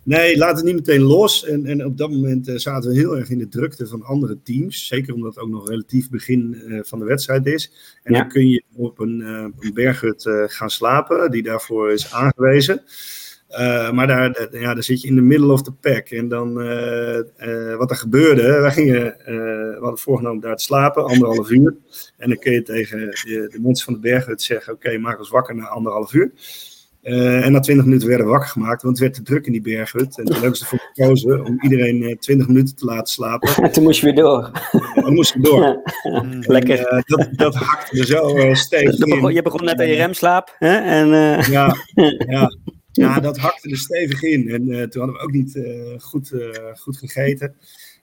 Nee, laat het niet meteen los. En, en op dat moment uh, zaten we heel erg in de drukte van andere teams. Zeker omdat het ook nog relatief begin uh, van de wedstrijd is. En ja. dan kun je op een, een berghut gaan slapen, die daarvoor is aangewezen. Uh, maar daar, ja, daar zit je in de middle of the pack. En dan, uh, uh, wat er gebeurde, wij gingen, we hadden voorgenomen daar te slapen, anderhalf uur. En dan kun je tegen de, de mensen van de berghut zeggen, oké, okay, maak ons wakker na anderhalf uur. en na twintig minuten werden we wakker gemaakt, want het werd te druk in die berghut. En toen hebben ze ervoor gekozen om iedereen twintig minuten te laten slapen. En [laughs] toen moest je weer door. dan moest je door. [laughs] Lekker. En, dat, dat hakte er zo stevig in. Je begon net aan je remslaap. Hè? En, ja, [laughs] ja. Ja, dat hakte er stevig in. En uh, toen hadden we ook niet uh, goed, uh, goed gegeten.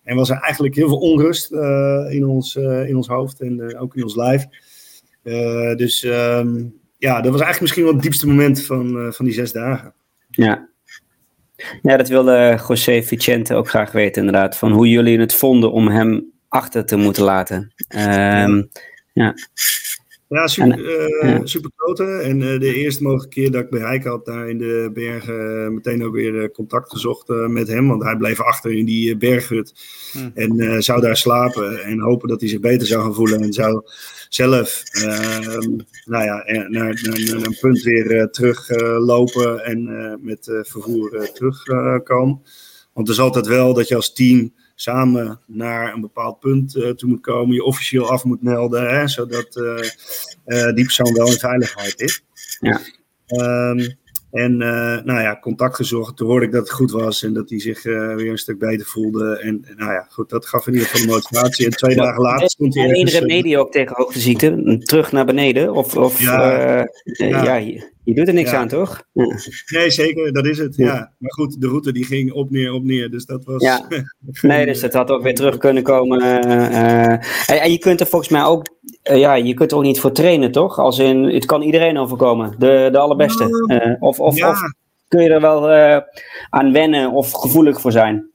En was er eigenlijk heel veel onrust in, ons, in ons hoofd en ook in ons lijf. dus um, ja, dat was eigenlijk misschien wel het diepste moment van, van die zes dagen. Ja. ja, dat wilde José Vicente ook graag weten inderdaad. Van hoe jullie het vonden om hem achter te moeten laten. Um, ja. Ja, super, uh, ja. super grote. En uh, de eerste mogelijke keer dat ik bereik had daar in de bergen, uh, meteen ook weer contact gezocht met hem. Want hij bleef achter in die berghut. Hm. En zou daar slapen en hopen dat hij zich beter zou gaan voelen. En zou zelf, ehm, nou ja, naar, naar, naar, een punt weer teruglopen en met vervoer terugkomen. Want het is altijd wel dat je als team samen naar een bepaald punt uh, toe moet komen, je officieel af moet melden, hè, zodat uh, uh, die persoon wel in veiligheid is. Ja. Um, en nou ja, contact gezocht. Toen hoorde ik dat het goed was en dat hij zich weer een stuk beter voelde. En nou ja, goed, dat gaf in ieder geval de motivatie. En twee dagen later stond hij. En iedere media ook tegen hoogteziekte, terug naar beneden? Of, of ja, ja. ja je doet er niks aan, toch? Nee, zeker, dat is het. Ja. Maar goed, de route die ging op, neer, op, neer. Dus dat was. Ja. [laughs] nee, dus dat had ook weer terug kunnen komen. Uh, en, je kunt er volgens mij ook. Uh, ja, je kunt er ook niet voor trainen, toch? Als in, het kan iedereen overkomen. De, de allerbeste. of, of, ja. of kun je er wel aan wennen of gevoelig voor zijn?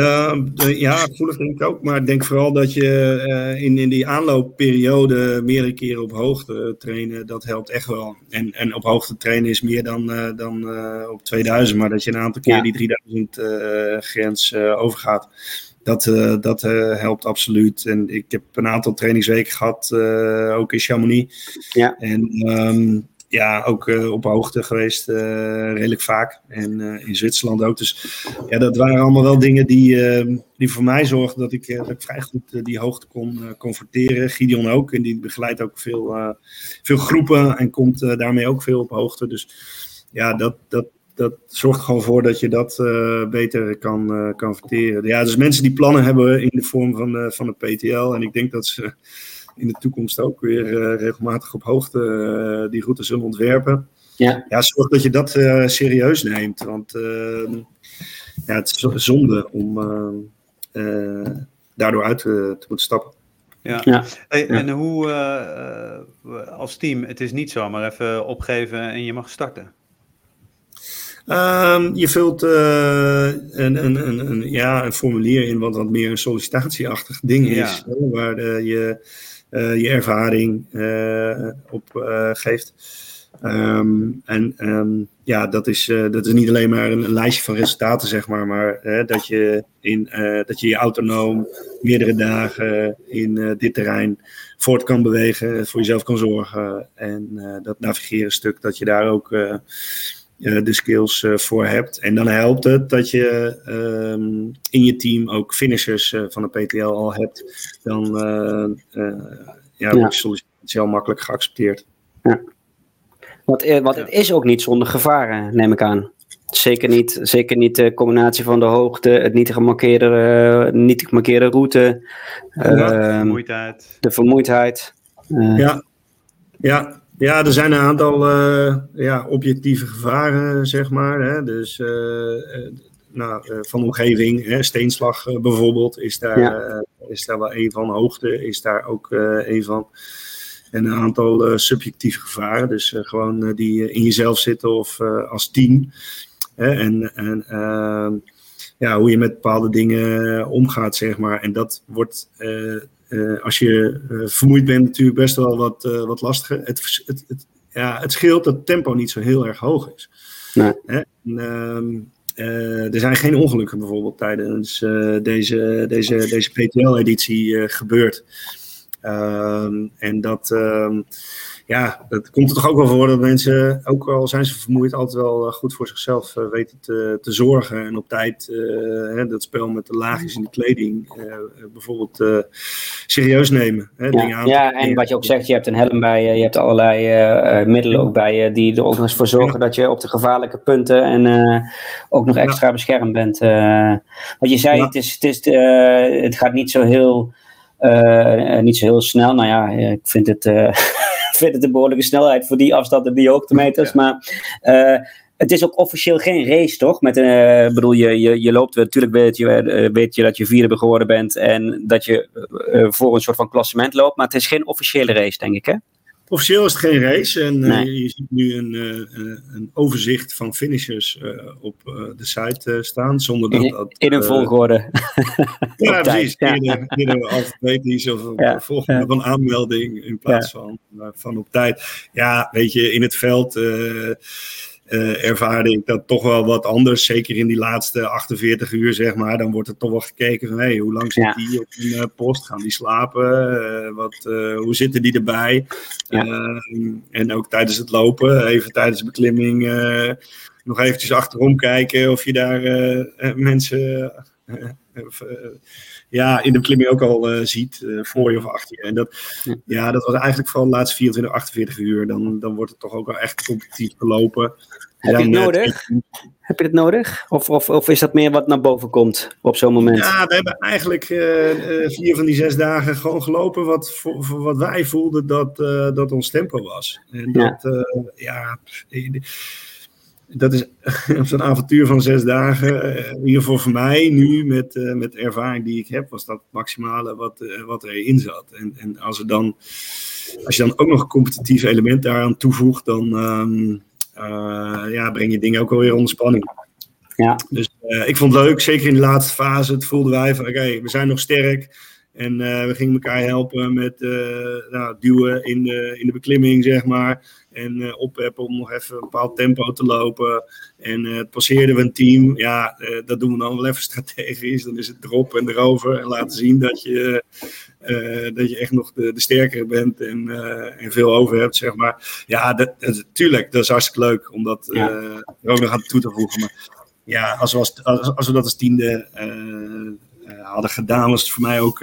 Uh, ja, gevoelig denk ik ook. Maar ik denk vooral dat je uh, in, in die aanloopperiode meerdere keren op hoogte trainen, dat helpt echt wel. En, en op hoogte trainen is meer dan, uh, dan op 2000, maar dat je een aantal keer ja. die 3000 grens overgaat. Dat, dat helpt absoluut. En ik heb een aantal trainingsweken gehad, ook in Chamonix. Ja. En um, ja, ook uh, op hoogte geweest, uh, redelijk vaak. En uh, in Zwitserland ook. Dus ja, dat waren allemaal wel dingen die, ehm, die voor mij zorgden dat ik, vrij goed die hoogte kon converteren. Gideon ook, en die begeleidt ook veel, veel groepen en komt daarmee ook veel op hoogte. Dus ja, dat, dat, dat zorgt gewoon voor dat je dat beter kan, kan verteren. Ja, dus mensen die plannen hebben in de vorm van, van een PTL. En ik denk dat ze in de toekomst ook weer uh, regelmatig op hoogte uh, die route zullen ontwerpen. Ja. ja, zorg dat je dat uh, serieus neemt. Want ehm, ja, het is zonde om daardoor uit te moeten stappen. Ja. ja. En hoe als team, het is niet zo, maar even opgeven en je mag starten. Um, je vult uh, een, een, een, een, ja, een formulier in wat wat meer een sollicitatieachtig ding is. Hè, waar uh, je je ervaring op geeft. Um, en um, ja, dat is, dat is niet alleen maar een, een, lijstje van resultaten, zeg maar, maar dat, je in, dat je je autonoom meerdere dagen in dit terrein voort kan bewegen, voor jezelf kan zorgen. En dat navigeren stuk, dat je daar ook uh, de skills uh, voor hebt. En dan helpt het dat je um, in je team ook finishers uh, van de PTL al hebt. Dan ja, wordt je sollicitatie al makkelijk geaccepteerd. Ja. Want, want het is ook niet zonder gevaren, neem ik aan. Zeker niet, zeker niet de combinatie van de hoogte, het niet gemarkeerde, niet gemarkeerde route. de ehm, vermoeidheid. De vermoeidheid. ja. ja, ja, er zijn een aantal uh, ja, objectieve gevaren, zeg maar. Hè? Dus uh, nou, van omgeving, hè? steenslag bijvoorbeeld, is daar, is daar wel een van. Hoogte is daar ook een van. En een aantal subjectieve gevaren, dus gewoon die in jezelf zitten of als team. Hè? En, en ehm, ja, hoe je met bepaalde dingen omgaat, zeg maar. En dat wordt uh, als je uh, vermoeid bent, natuurlijk best wel wat, uh, wat lastiger. Het, het, het, ja, het scheelt dat het tempo niet zo heel erg hoog is. Nee. Hè? En, uh, er zijn geen ongelukken bijvoorbeeld tijdens deze, deze, deze PTL-editie gebeurd. Ehm, en dat, ehm, ja, dat komt er toch ook wel voor dat mensen, ook al zijn ze vermoeid, altijd wel eh, goed voor zichzelf uh, weten te, te, zorgen. En op tijd uh, hè, dat spel met de laagjes in de kleding bijvoorbeeld serieus nemen. Hè, ja, ja, en wat je ook zegt, je hebt een helm bij je, je hebt allerlei middelen ook bij je, die er ook nog eens voor zorgen dat je op de gevaarlijke punten en ook nog extra beschermd bent. wat je zei, het, is, het, is, het gaat niet zo heel... niet zo heel snel. Nou ja, ik vind het [laughs] vind het een behoorlijke snelheid voor die afstand en die hoogtemeters. Maar uh, het is ook officieel geen race, toch? Met, uh, bedoel, je, je, je loopt, natuurlijk weet je, weet je dat je vierde geworden bent en dat je voor een soort van klassement loopt. Maar het is geen officiële race, denk ik, hè? Officieel is het geen race en uh, je ziet nu een, uh, een overzicht van finishers uh, op de site staan. Zonder dat dat. In een [laughs] volgorde. ja, precies. Ja. In een alfabetisch of ja. volgorde van aanmelding in plaats van, van op tijd. Ja, weet je, in het veld uh, ervaarde ik dat toch wel wat anders. Zeker in die laatste 48 uur, zeg maar. Dan wordt er toch wel gekeken van, hey, hoe lang zit die op een uh, post? Gaan die slapen? Uh, wat, hoe zitten die erbij? Ja. Ehm, en ook tijdens het lopen, even tijdens de beklimming, nog eventjes achterom kijken of je daar mensen ja, in de beklimming ook al ziet, voor je of achter je. En dat, ja. dat was eigenlijk vooral de laatste 24, 48 uur. Dan, dan wordt het toch ook wel echt competitief gelopen. Heb je het nodig? Heb je het nodig? Of, of, of is dat meer wat naar boven komt op zo'n moment? Ja, we hebben eigenlijk uh, vier van die zes dagen gewoon gelopen wat, voor, voor wat wij voelden dat, dat ons tempo was. En dat, ja, ja dat is [laughs] zo'n avontuur van zes dagen. in ieder geval voor mij nu, met, met de ervaring die ik heb, was dat het maximale wat, wat erin zat. En, en als, er dan, als je dan ook nog een competitief element daaraan toevoegt, dan... Um, uh, ja, breng je dingen ook alweer onder spanning. Ja. Dus uh, ik vond het leuk, zeker in de laatste fase. Het voelden wij van, oké, we zijn nog sterk. En uh, we gingen elkaar helpen met nou, duwen in de, in de beklimming, zeg maar. En uh, opheppen om nog even een bepaald tempo te lopen. En uh, passeerden we een team. Ja, uh, dat doen we dan wel even strategisch. [laughs] Dan is het erop en erover. En laten zien dat je, dat je echt nog de, de sterkere bent en, en veel over hebt, zeg maar. Ja, dat, dat is hartstikke leuk om dat ja. er ook nog aan toe te voegen. Maar ja, als we, als, als, als we dat als tiende hadden gedaan, was het voor mij ook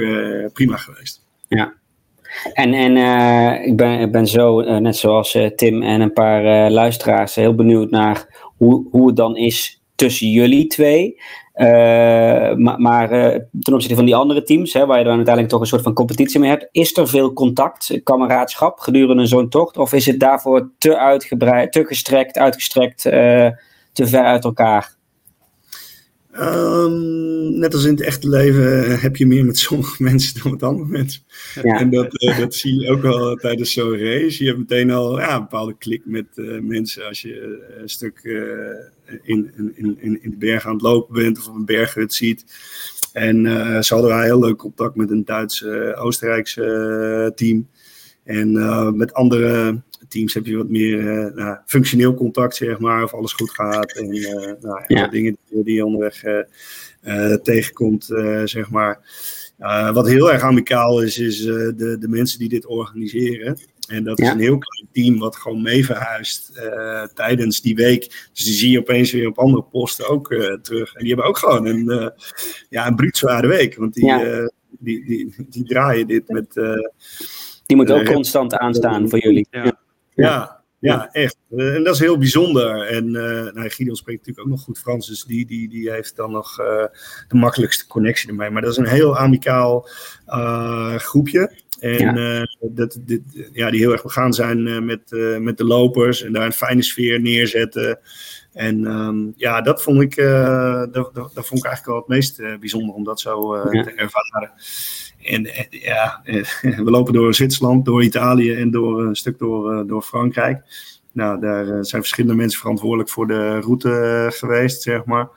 prima geweest. Ja, en, en uh, ik, ben, ik ben zo, uh, net zoals uh, Tim en een paar luisteraars, heel benieuwd naar hoe, hoe het dan is tussen jullie twee. maar, maar ten opzichte van die andere teams, hè, waar je dan uiteindelijk toch een soort van competitie mee hebt, is er veel contact, kameraadschap gedurende zo'n tocht? Of is het daarvoor te uitgebreid, te gestrekt, uitgestrekt, te ver uit elkaar? Um, net als in het echte leven heb je meer met sommige [laughs] mensen dan met andere mensen. Ja. En dat, uh, dat zie je ook wel tijdens zo'n race. Je hebt meteen al ja, een bepaalde klik met uh, mensen als je uh, een stuk in, in, in, in de berg aan het lopen bent of op een berghut ziet. En ze hadden wel heel leuk contact met een Duits-Oostenrijkse team. En met andere teams heb je wat meer nou, functioneel contact, zeg maar, of alles goed gaat. En nou, ja. dingen die je onderweg tegenkomt, zeg maar. wat heel erg amicaal is, is de, de mensen die dit organiseren. En dat is een heel klein team wat gewoon mee verhuist uh, tijdens die week. Dus die zie je opeens weer op andere posten ook uh, terug. En die hebben ook gewoon een, uh, ja, een week. Want die, ja. die, die, die, draaien dit met... die moet ook constant aanstaan voor jullie. Ja, ja, ja echt. en dat is heel bijzonder. En nou, Gideon spreekt natuurlijk ook nog goed Frans. Dus die, die, die heeft dan nog de makkelijkste connectie ermee. Maar dat is een heel amicaal groepje. En ja. Uh, dat, dit, ja, die heel erg begaan zijn uh, met, uh, met de lopers en daar een fijne sfeer neerzetten. En um, ja, dat vond ik, dat, dat, dat, vond ik eigenlijk wel het meest bijzonder om dat zo ja. te ervaren. En ja, [laughs] we lopen door Zwitserland, door Italië en door een stuk door, door Frankrijk. Nou, daar zijn verschillende mensen verantwoordelijk voor de route geweest, zeg maar.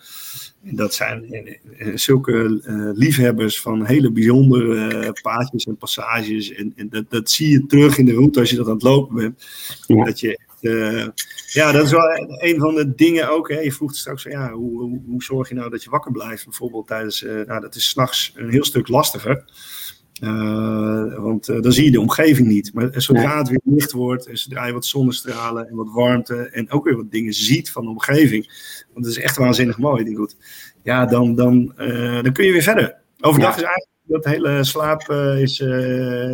Dat zijn eh, eh, zulke uh, liefhebbers van hele bijzondere uh, paadjes en passages. En, en dat, dat, zie je terug in de route als je dat aan het lopen bent. Ja. Dat je, uh, ja, dat is wel een van de dingen ook. Hè. Je vroeg straks, ja, hoe, hoe, hoe, zorg je nou dat je wakker blijft? Bijvoorbeeld tijdens, nou, dat is s'nachts een heel stuk lastiger. Uh, want uh, dan zie je de omgeving niet. Maar zodra het weer licht wordt en zodra je wat zonnestralen en wat warmte en ook weer wat dingen ziet van de omgeving, want het is echt waanzinnig mooi, die goed. Ja, dan, dan, uh, dan kun je weer verder. Overdag ja. is eigenlijk dat hele slaap is,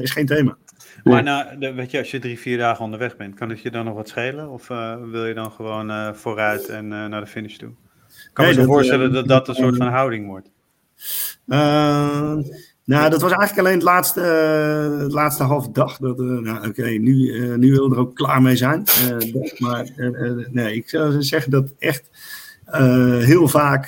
is geen thema. Maar nou, de, weet je, als je drie, vier dagen onderweg bent, kan het je dan nog wat schelen? Of wil je dan gewoon vooruit en naar de finish toe? Kan nee, me zo voorstellen dat dat een soort van houding wordt. Nou, dat was eigenlijk alleen het laatste, uh, het laatste halve dag. Dat, uh, nou, oké, nu, uh, nu wil er ook klaar mee zijn. maar nee, ik zou zeggen dat echt heel vaak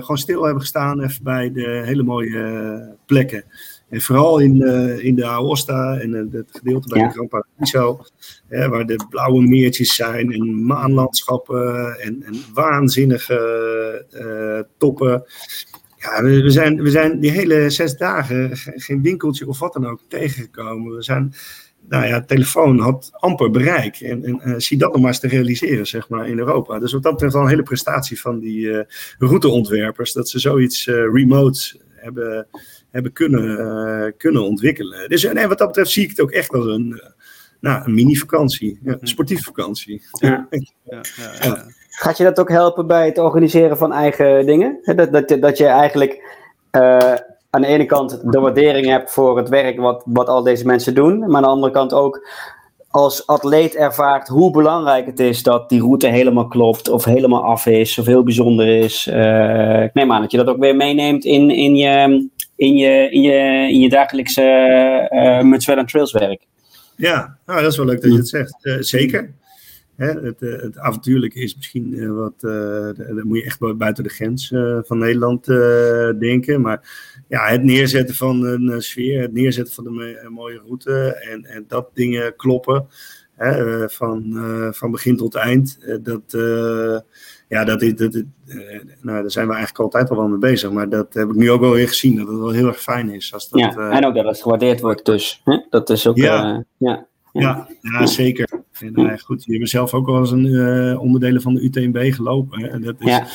gewoon stil hebben gestaan even bij de hele mooie plekken. En vooral in, in de Aosta en het gedeelte bij ja. de Gran Paradiso, waar de blauwe meertjes zijn en maanlandschappen en, en waanzinnige toppen. Ja, we, zijn, we zijn die hele zes dagen geen winkeltje of wat dan ook tegengekomen. We zijn, nou ja, telefoon had amper bereik. En, en uh, zie dat nog maar eens te realiseren, zeg maar, in Europa. Dus wat dat betreft wel een hele prestatie van die uh, routeontwerpers. Dat ze zoiets uh, remote hebben, hebben kunnen, kunnen ontwikkelen. Dus nee, wat dat betreft zie ik het ook echt als een, nou, een mini-vakantie. Ja, een sportieve vakantie. Ja. [laughs] ja, ja Gaat je dat ook helpen bij het organiseren van eigen dingen? Dat, dat, dat je eigenlijk uh, aan de ene kant de waardering hebt voor het werk wat, wat al deze mensen doen, maar aan de andere kant ook als atleet ervaart hoe belangrijk het is dat die route helemaal klopt, of helemaal af is, of heel bijzonder is. Uh, ik neem aan dat je dat ook weer meeneemt in, in, je, in, je, in, je, in je dagelijkse uh, Mutswell Trails werk. Ja, nou, dat is wel leuk dat je het zegt. Zeker. Hè, het, eh, het avontuurlijke is misschien uh, wat, uh, dan moet je echt buiten de grens van Nederland denken. Maar ja, het neerzetten van een sfeer, het neerzetten van een mooie route en, en dat dingen kloppen. Hè, van, van begin tot eind. dat, ja, dat, dat, dat nou, daar zijn we eigenlijk altijd al wel mee bezig. Maar dat heb ik nu ook wel weer gezien, dat het wel heel erg fijn is. Als dat, ja, en ook dat het gewaardeerd wordt dus. Hè? Dat is ook, ja. ja. Ja, ja, zeker. En, uh, goed, je hebt zelf ook wel eens een uh, onderdelen van de UTMB gelopen. Hè? Dat is, ja.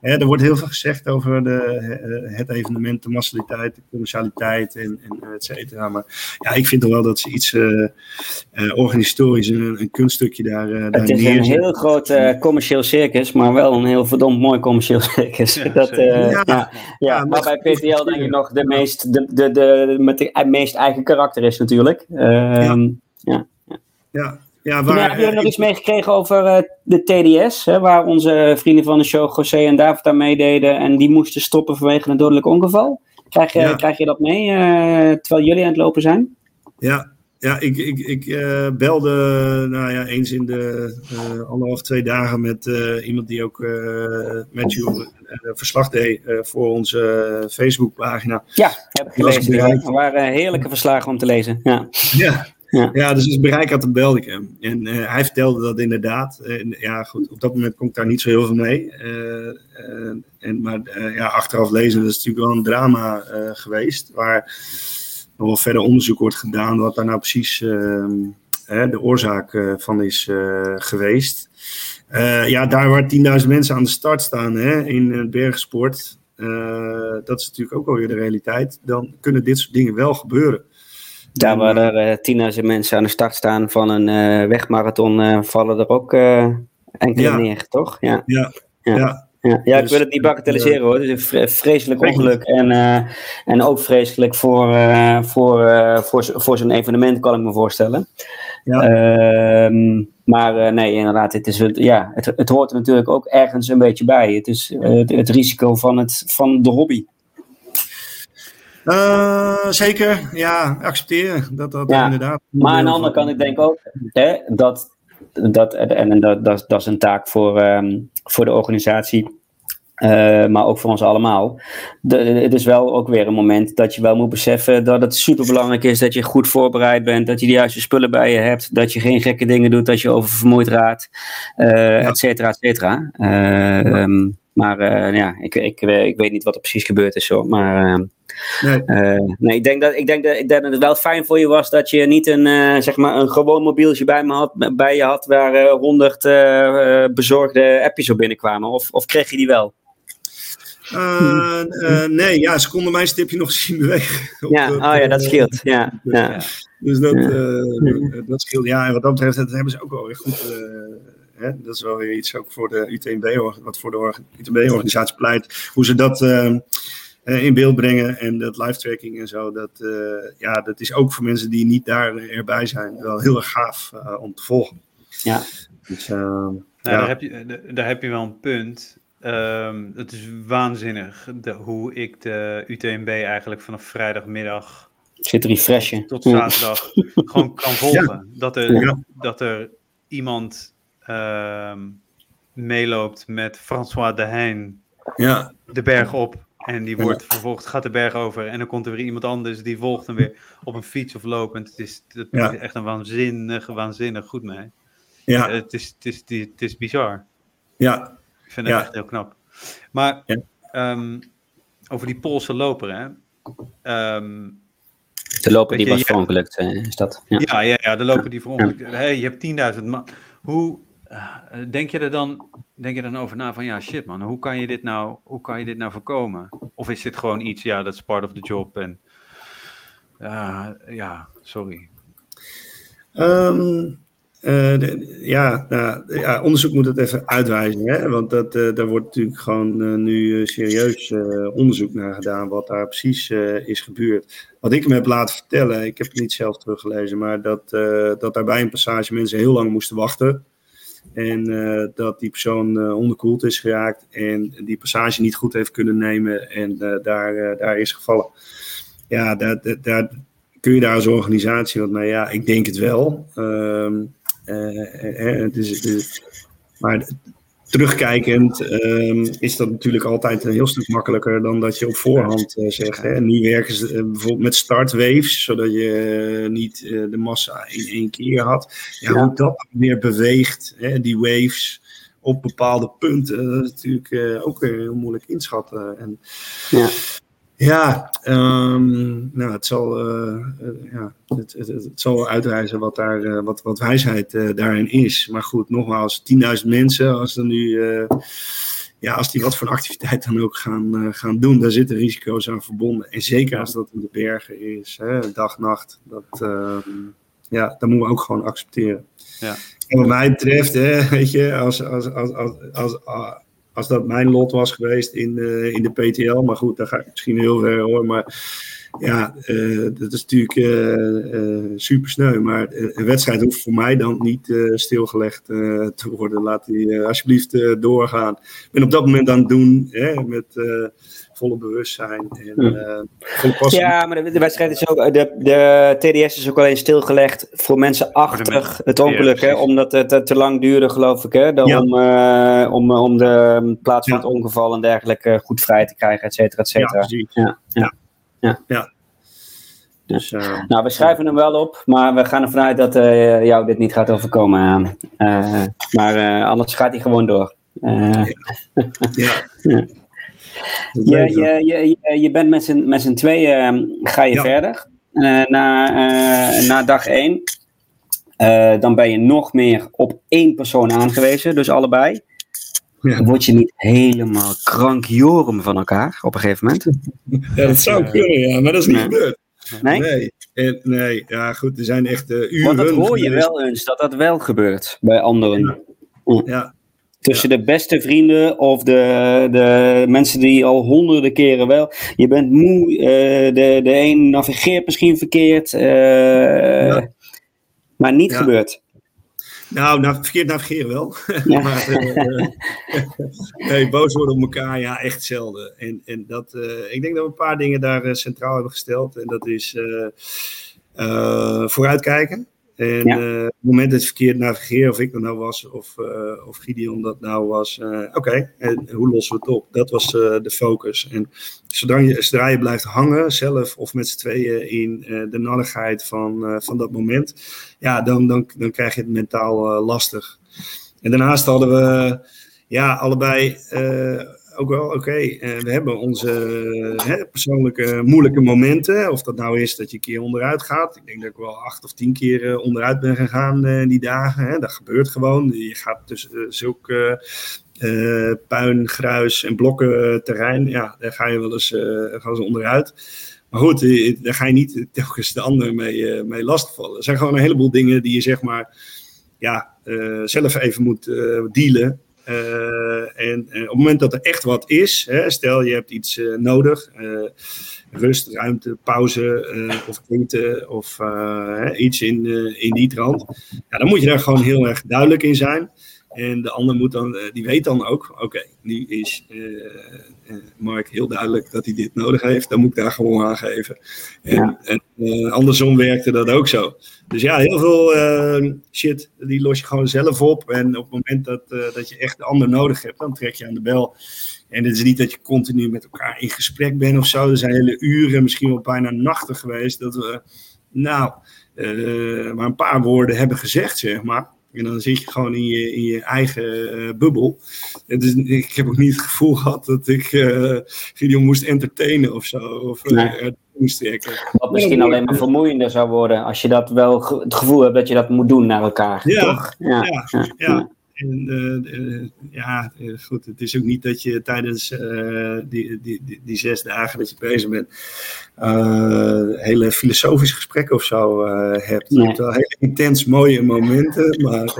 hè, er wordt heel veel gezegd over de, uh, het evenement, de massaliteit, de commercialiteit en, en et cetera. Maar ja, ik vind toch wel dat ze iets organisatorisch, een, een kunststukje daar, daar Het is een heel groot commercieel circus, maar wel een heel verdomd mooi commercieel circus. Ja, [laughs] dat, ja, ja, ja, maar bij PTL denk ik nog de meest, de, de, de, met de meest eigen karakter is natuurlijk. Ehm, ja. Ja, ja, waar, hebben jullie nog iets meegekregen over uh, de TDS, hè, waar onze vrienden van de show José en David aan meededen en die moesten stoppen vanwege een dodelijk ongeval? Krijg je, krijg je dat mee uh, terwijl jullie aan het lopen zijn? Ja, ja, ik, ik, ik uh, belde nou ja, eens in de uh, anderhalf, twee dagen met uh, iemand die ook met je verslag deed voor onze Facebookpagina. Ja, heb ik gelezen. Het waren heerlijke verslagen om te lezen. Ja, ja. Ja. ja dus het bereik had, dan belde ik hem. En hij vertelde dat inderdaad. Ja, goed, op dat moment ik daar niet zo heel veel mee. en, maar ja, achteraf lezen, dat is natuurlijk wel een drama geweest. Waar nog wel verder onderzoek wordt gedaan wat daar nou precies ehm, de oorzaak eh, van is eh, geweest. Eh, ja, daar waar 10.000 mensen aan de start staan hè, in het bergsport, dat is natuurlijk ook alweer de realiteit, dan kunnen dit soort dingen wel gebeuren. Daar waar er 10.000 mensen aan de start staan van een wegmarathon, vallen er ook enkele neer, toch? Ja, ja. ja. Ja, ja ik dus wil het niet bagatelliseren hoor. Het is een vreselijk ongeluk. En, uh, en ook vreselijk voor, uh, voor, uh, voor, voor zo'n evenement, kan ik me voorstellen. Ja. Ehm, maar nee, inderdaad, het, is, ja, het, het hoort er natuurlijk ook ergens een beetje bij. Het is het, het, risico van, het, van de hobby. Zeker, ja, accepteren dat dat ja, inderdaad. Maar aan de andere kant, ik denk ook hè, dat, dat, en, dat, dat, dat is een taak voor, um, voor de organisatie. Uh, maar ook voor ons allemaal. De, het is wel ook weer een moment dat je wel moet beseffen dat het superbelangrijk is dat je goed voorbereid bent, dat je de juiste spullen bij je hebt, dat je geen gekke dingen doet, dat je oververmoeid raakt, uh, et cetera, et cetera. Uh, um, maar ja, ik, ik, ik weet niet wat er precies gebeurd is zo. Maar ehm, nee. nee, ik, denk dat, ik, denk dat, ik denk dat het wel fijn voor je was dat je niet een, zeg maar een gewoon mobieltje bij, me had, bij je had waar honderd bezorgde appjes op binnenkwamen. Of, of kreeg je die wel? Uh, uh, nee, ja, ze konden mijn stipje nog zien bewegen. [laughs] Ja, oh ja, dat scheelt. Ja, ja. Dus dat, dat scheelt. Ja, en wat dat betreft, dat hebben ze ook wel weer goed. Hè? Dat is wel weer iets ook voor de UTMB, wat voor de UTMB-organisatie pleit. Hoe ze dat in beeld brengen en dat live tracking en zo. Dat, ja, dat is ook voor mensen die niet daar erbij zijn wel heel erg gaaf om te volgen. Ja. Dus, nou, ja. daar, heb je, daar heb je wel een punt. Um, het is waanzinnig de, hoe ik de UTMB eigenlijk vanaf vrijdagmiddag Zit refreshen. tot zaterdag [laughs] gewoon kan volgen. Dat, er, dat er iemand meeloopt met François de Heijn ja. de berg op. En die wordt vervolgd, gaat de berg over. En dan komt er weer iemand anders die volgt hem weer op een fiets of lopend. Het is, het is echt een waanzinnig, waanzinnig goed mee. Ja. Het, is, het, is, het is bizar. Ja, ik vind het echt heel knap. Maar um, over die Poolse loper, hè. Um, de loper die was verongelukt, is dat? Ja. ja, ja, ja de loper die verongelukt. Hey, je hebt 10.000 man. Hoe denk je er dan, denk je dan over na van ja, shit man, hoe kan je dit nou, hoe kan je dit nou voorkomen? Of is dit gewoon iets, ja, dat is part of the job en uh, ja, sorry. Uh, ja, nou, ja, onderzoek moet het even uitwijzen. Hè? Want dat, daar wordt natuurlijk gewoon nu serieus onderzoek naar gedaan. Wat daar precies is gebeurd. Wat ik me heb laten vertellen, ik heb het niet zelf teruggelezen. Maar dat, dat daar bij een passage mensen heel lang moesten wachten. En dat die persoon onderkoeld is geraakt. En die passage niet goed heeft kunnen nemen. En daar, daar is gevallen. Ja, daar, daar, kun je daar als organisatie, want nou ja, ik denk het wel. Uh, het maar terugkijkend um, is dat natuurlijk altijd een heel stuk makkelijker dan dat je op voorhand uh, zegt. Hè. Nu werken ze uh, bijvoorbeeld met startwaves, zodat je uh, niet de massa in één keer had. Ja, ja. Hoe dat weer beweegt, hè, die waves op bepaalde punten, dat is natuurlijk ook heel moeilijk inschatten. En, ja. Ja, um, nou, het zal, uh, uh, ja, het, het, het, zal uitreizen wat, daar, uh, wat, wat wijsheid daarin is. Maar goed, nogmaals, 10.000 mensen, als, er nu, ja, als die wat voor activiteit dan ook gaan, gaan doen, daar zitten risico's aan verbonden. En zeker als dat in de bergen is, hè, dag, nacht, dat, ehm, ja, dat moeten we ook gewoon accepteren. Ja. En wat mij betreft, hè, weet je, als, als, als, als, als als dat mijn lot was geweest in, uh, in de PTL. Maar goed, daar ga ik misschien heel ver hoor. Maar ja, uh, dat is natuurlijk uh, super sneu. Maar een wedstrijd hoeft voor mij dan niet stilgelegd te worden. Laat die alsjeblieft doorgaan. Ik ben op dat moment aan het doen hè, met volle bewustzijn en volle passie. Ja, maar de, wedstrijd is ook, de, de TDS is ook alleen stilgelegd voor mensen achter het ongeluk. hè, omdat het te lang duurde, geloof ik. Hè, dan om, om, om de plaats van het ongeval en dergelijke goed vrij te krijgen, et cetera, et cetera. Ja, ja. Ja. ja. Dus, uh, nou, we schrijven hem wel op, maar we gaan ervan uit dat uh, jou dit niet gaat overkomen. Uh, maar anders gaat hij gewoon door. [laughs] ja. ja. Je, je, je, je bent met z'n, met z'n tweeën, ga je verder. na, na dag één. dan ben je nog meer op één persoon aangewezen, dus allebei. Ja. Word je niet helemaal krankjorum van elkaar op een gegeven moment? Ja, dat zou kunnen, ja, maar dat is niet gebeurd. Nee? Nee, en, nee, ja goed, er zijn echt uh, uren... Want dat hoor je wel eens, dat dat wel gebeurt bij anderen. Ja. ja. Tussen de beste vrienden of de, de mensen die al honderden keren wel. Je bent moe, uh, de, de een navigeert misschien verkeerd. Uh, maar niet gebeurd. Nou, nou, verkeerd navigeren wel. [laughs] maar, uh, nee, boos worden op elkaar, ja, echt zelden. En, en dat, uh, ik denk dat we een paar dingen daar centraal hebben gesteld. En dat is vooruitkijken. En ja. op het moment dat het verkeerd navigeren, of ik dat nou was, of, uh, of Gideon dat nou was, uh, oké, en hoe lossen we het op? Dat was de focus. En zodra je, zodra je blijft hangen, zelf of met z'n tweeën in de nalligheid van, van dat moment, ja, dan, dan, dan krijg je het mentaal lastig. En daarnaast hadden we ja, allebei ook wel, oké, eh, we hebben onze hè, persoonlijke moeilijke momenten. Of dat nou is dat je een keer onderuit gaat. Ik denk dat ik wel acht of tien keer uh, onderuit ben gegaan uh, die dagen. Hè. Dat gebeurt gewoon. Je gaat tussen zulke puin, gruis en blokken terrein. Ja, daar ga je wel eens, ze onderuit. Maar goed, daar ga je niet [laughs] telkens de ander mee, mee lastigvallen. Er zijn gewoon een heleboel dingen die je zeg maar ja, zelf even moet dealen. Uh, en uh, op het moment dat er echt wat is, hè, stel je hebt iets uh, nodig, rust, ruimte, pauze of eten of iets in, in die trant, ja, dan moet je daar gewoon heel erg duidelijk in zijn. En de ander moet dan, die weet dan ook, oké, nu is Mark heel duidelijk dat hij dit nodig heeft, dan moet ik daar gewoon aan geven. En, en andersom werkte dat ook zo. Dus ja, heel veel uh, shit, die los je gewoon zelf op. En op het moment dat, dat je echt de ander nodig hebt, dan trek je aan de bel. En het is niet dat je continu met elkaar in gesprek bent of zo. Er zijn hele uren, misschien wel bijna nachten geweest, dat we, nou, maar een paar woorden hebben gezegd, zeg maar. En dan zit je gewoon in je, in je eigen bubbel. Dus ik heb ook niet het gevoel gehad dat ik uh, Gideon moest entertainen of zo. Of, nee. Wat misschien alleen maar vermoeiender zou worden als je dat wel het gevoel hebt dat je dat moet doen naar elkaar. Ja, toch? ja, ja. ja. En uh, ja, eh, goed, het is ook niet dat je tijdens uh, die, die, die, die, zes dagen dat je bezig bent, hele filosofische gesprekken of zo hebt. Nee. Je hebt wel hele intens mooie momenten, maar...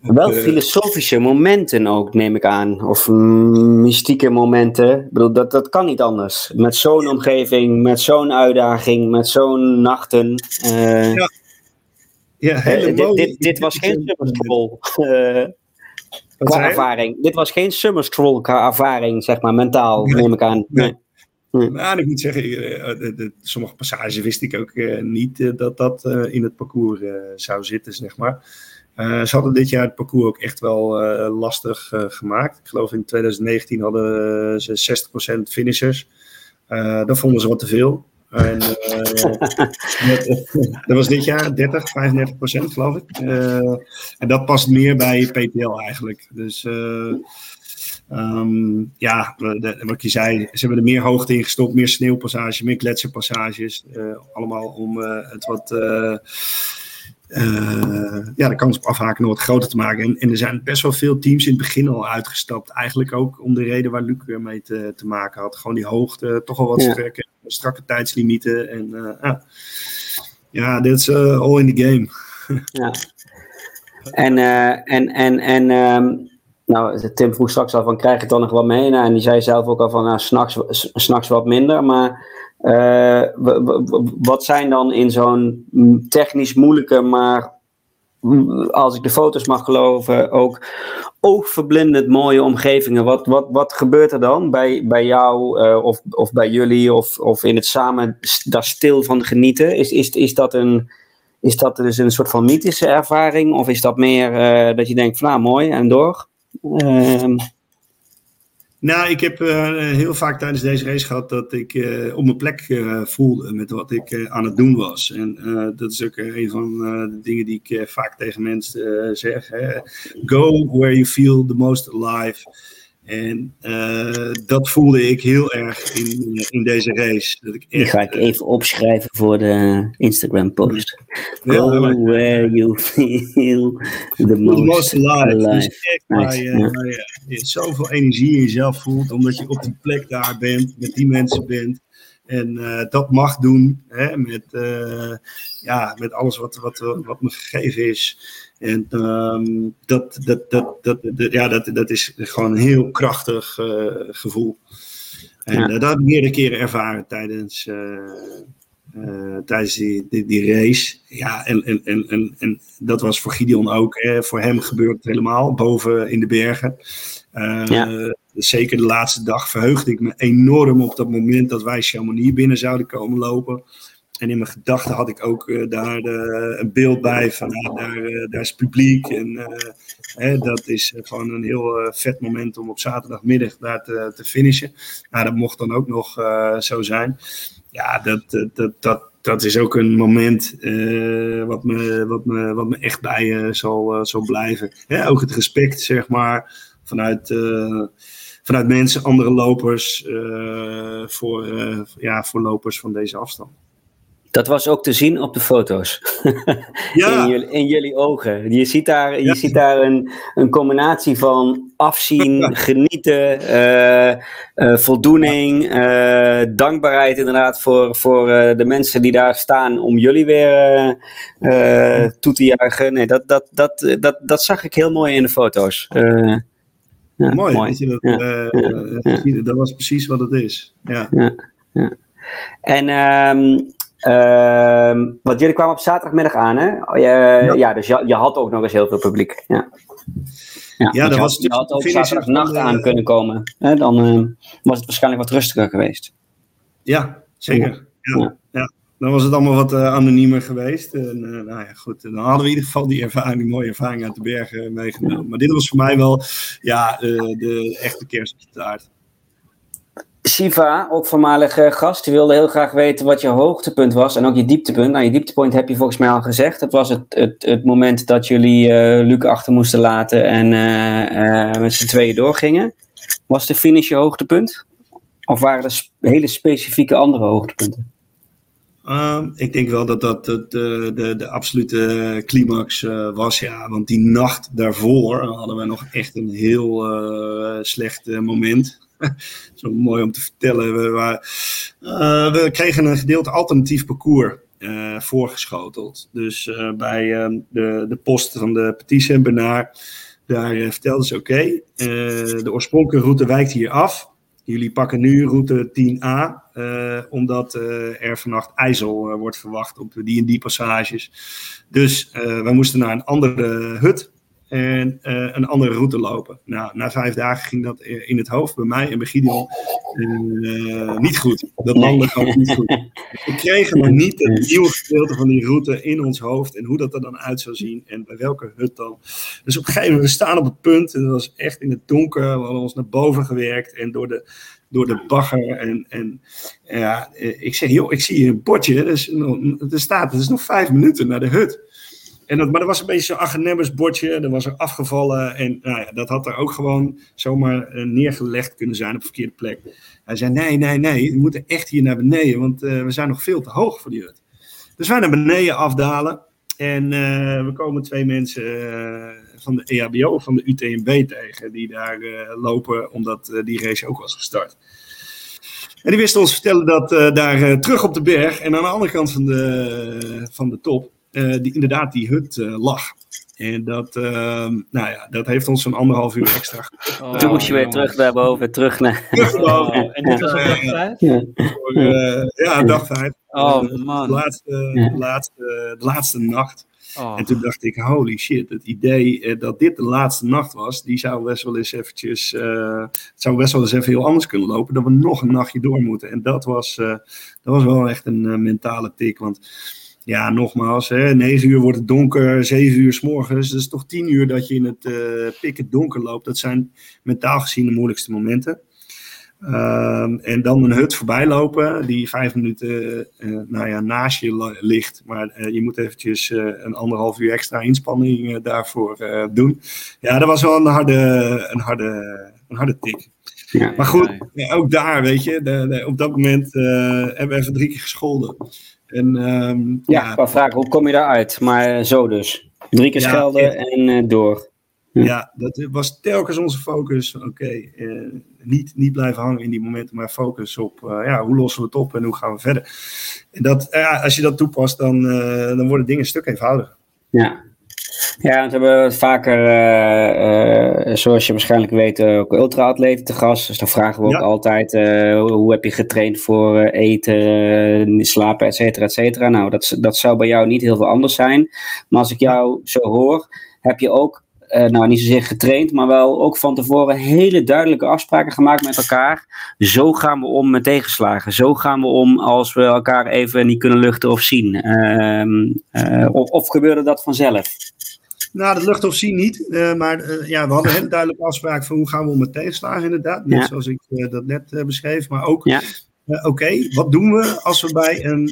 wel filosofische momenten ook, neem ik aan. Of mystieke momenten. Ik bedoel, dat, dat kan niet anders. Met zo'n omgeving, met zo'n uitdaging, met zo'n nachten. ja. Ja, hele dit, dit, dit, was geen superstroll [laughs] qua ervaring. Dit was geen Summer Stroll qua ervaring, zeg maar, mentaal, neem ik aan. Nee. Nee. Nou, ik moet zeggen, eh, de, sommige passages wist ik ook uh, niet dat dat in het parcours zou zitten, zeg maar. ze hadden dit jaar het parcours ook echt wel lastig gemaakt. Ik geloof in 2019 hadden ze 60% finishers. dat vonden ze wat te veel. En, uh, [laughs] dat was dit jaar 30, 35 procent, geloof ik. Uh, en dat past meer bij PTL eigenlijk. Dus uh, um, ja, de, wat je zei, ze hebben er meer hoogte in gestopt, meer sneeuwpassages, meer kletsenpassages. allemaal om het wat ja, de kans op afhaken nog wat groter te maken. En, en, er zijn best wel veel teams in het begin al uitgestapt. Eigenlijk ook om de reden waar Luc weer mee te, te maken had. Gewoon die hoogte, toch wel wat ja. sterke, strakke tijdslimieten. En uh, ja, dit is uh, all in the game. [laughs] ja. En, en, en, en um, nou, Tim vroeg straks al van, krijg je het dan nog wat mee? Nou, en die zei zelf ook al van, nou, s'nachts, s'nachts wat minder. Maar wat zijn dan in zo'n technisch moeilijke, maar als ik de foto's mag geloven, ook oogverblindend mooie omgevingen. Wat, wat, wat gebeurt er dan bij, bij jou uh, of, of bij jullie of, of in het samen daar stil van genieten? Is, is, is, dat een, is dat dus een soort van mythische ervaring of is dat meer uh, dat je denkt van nou mooi en door? Uh, nou, ik heb uh, heel vaak tijdens deze race gehad dat ik uh, op mijn plek uh, voelde met wat ik aan het doen was. En dat is ook een van de dingen die ik vaak tegen mensen zeg. Hè. Go where you feel the most alive. En uh, dat voelde ik heel erg in, in deze race. Dat ik echt, Die ga ik uh, even opschrijven voor de Instagram post. Ja, Go where you [laughs] feel the most, most alive. Dus waar Nice, je, ja. waar je, je zoveel energie in jezelf voelt, omdat je op die plek daar bent, met die mensen bent. En eh, dat mag doen, hè, met, eh, ja, met alles wat, wat, wat me gegeven is. En ehm, dat, dat, dat, dat, dat- ja, dat, dat is gewoon een heel krachtig eh, gevoel. En Ja. eh, dat heb ik meerdere keren ervaren tijdens, eh, tijdens die, die, die race. Ja, en, en, en, en, en dat was voor Gideon ook. Hè. Voor hem gebeurt het helemaal, boven in de bergen. Ja. Zeker de laatste dag verheugde ik me enorm op dat moment dat wij Chamonix binnen zouden komen lopen. En in mijn gedachten had ik ook eh, daar eh, een beeld bij van ah, daar, eh, daar is publiek. En dat is gewoon een heel vet moment om op zaterdagmiddag daar te, te finishen. Nou, dat mocht dan ook nog zo zijn. Ja, dat, dat, dat, dat, is ook een moment wat, me, wat, me, wat me echt bij zal, zal blijven. Ook het respect, zeg maar, vanuit, vanuit mensen, andere lopers, voor, ja, voor lopers van deze afstand. Dat was ook te zien op de foto's. Ja. [laughs] in, jullie, in jullie ogen. Je ziet daar, je Ja. ziet daar een, een combinatie van afzien, [laughs] genieten, eh, eh, voldoening, eh, dankbaarheid inderdaad voor, voor de mensen die daar staan om jullie weer toe te juichen. Nee, dat, dat, dat, dat, dat zag ik heel mooi in de foto's. Ja, mooi, je dat was precies wat het is. Ja. En ehm ehm, want jullie kwamen op zaterdagmiddag aan, hè? Oh, je- ja. dus je, je had ook nog eens heel veel publiek. Ja, ja, dat je, was had, je had ook zaterdagnacht de- aan kunnen komen. Hè? Dan ehm, was het waarschijnlijk wat rustiger geweest. Ja, zeker. Ja. Ja. Ja. Dan was het allemaal wat eh, anoniemer geweest. En, eh, nou ja, goed. Dan hadden we in ieder geval die ervaring, die mooie ervaring uit de bergen meegenomen. Maar dit was voor mij wel ja, eh, de echte kerst op de taart. Siva, ook voormalige gast, die wilde heel graag weten wat je hoogtepunt was en ook je dieptepunt. Nou, je dieptepunt heb je volgens mij al gezegd. Dat was het, het, het moment dat jullie eh Luc achter moesten laten en eh, eh, met z'n tweeën doorgingen. Was de finish je hoogtepunt? Of waren er hele specifieke andere hoogtepunten? Ehm, ik denk wel dat dat eh, de, de absolute climax was, ja. Want die nacht daarvoor hadden we nog echt een heel slecht moment. [laughs] Zo mooi om te vertellen. We, waren, eh, we kregen een gedeelte alternatief parcours eh, voorgeschoteld. Dus eh, bij ehm, de, de post van de Petit en Bernard, daar vertelden ze: oké, de oorspronkelijke route wijkt hier af. Jullie pakken nu route 10A, eh, omdat er vannacht ijzel wordt verwacht op die en die passages. Dus wij moesten naar een andere hut en eh, een andere route lopen. Nou, na vijf dagen ging dat in het hoofd bij mij en bij Gideon eh, niet goed. Dat landde gewoon niet goed. [laughs] We kregen nog niet het nieuwe gedeelte van die route in ons hoofd en hoe dat er dan uit zou zien en bij welke hut dan. Dus op een gegeven moment, we staan op het punt, en dat was echt in het donker, we hadden ons naar boven gewerkt en door de, door de bagger. En, en ja, eh, ik zeg, joh, ik zie hier een bordje, dus, er staat, het is nog vijf minuten naar de hut. En dat, maar er was een beetje zo'n Agenemmers bordje, dat was er afgevallen. En nou ja, dat had er ook gewoon zomaar eh, neergelegd kunnen zijn op de verkeerde plek. Hij zei, nee, nee, nee, we moeten echt hier naar beneden, want eh, we zijn nog veel te hoog voor die hut. Dus wij naar beneden afdalen. En eh, we komen twee mensen van de EHBO, van de UTMB tegen, die daar lopen, omdat die race ook was gestart. En die wisten ons vertellen dat daar terug op de berg en aan de andere kant van de, van de top, die, inderdaad die hut eh, lag. En dat, ehm, nou ja, dat heeft ons een anderhalf uur extra oh, Toen moest je weer terug naar boven, terug naar... Terug naar boven. Oh, en dit was ook dag vijf? Ja, uh, ja dag vijf. Oh man. De laatste, de laatste, de laatste nacht. Oh. En toen dacht ik, holy shit, het idee eh, dat dit de laatste nacht was, die zou best wel eens eventjes, uh, het zou best wel eens even heel anders kunnen lopen, dat we nog een nachtje door moeten. En dat was, uh, dat was wel echt een mentale tik, want ja, nogmaals, hè, 9 uur wordt het donker, 7 uur s morgens. Dat is toch 10 uur dat je in het uh, pikken donker loopt. Dat zijn mentaal gezien de moeilijkste momenten. Um, en dan een hut voorbij lopen, die vijf minuten uh, nou ja, naast je ligt. Maar uh, je moet eventjes een anderhalf uur extra inspanning daarvoor doen. Ja, dat was wel een harde, een harde, een harde tik. Ja, maar goed, ja, ook daar, weet je, de, de, op dat moment hebben we even drie keer gescholden. En, um, ja, ja, vragen, hoe kom je daaruit? Maar zo dus. Drie keer schelden en door. Ja. dat was telkens onze focus. Oké, eh, niet, niet blijven hangen in die momenten, maar focus op uh, ja, hoe lossen we het op en hoe gaan we verder. En dat, als je dat toepast, dan, dan worden dingen een stuk eenvoudiger. Ja, ja, we hebben vaker, zoals je waarschijnlijk weet, ook ultra-atleten te gast. Dus dan vragen we ook altijd, hoe heb je getraind voor eten, slapen, et cetera, et cetera. Nou, dat, dat zou bij jou niet heel veel anders zijn. Maar als ik jou zo hoor, heb je ook uh, nou niet zozeer getraind, maar wel ook van tevoren hele duidelijke afspraken gemaakt met elkaar. Zo gaan we om met tegenslagen. Zo gaan we om als we elkaar even niet kunnen luchten of zien. Uh, of, of gebeurde dat vanzelf? Nou, dat lucht of zien niet. Uh, maar ja, we hadden een hele duidelijke afspraak van hoe gaan we om met tegenslagen inderdaad. Net zoals ik dat net beschreef. Maar ook, ja. oké, wat doen we als we bij een,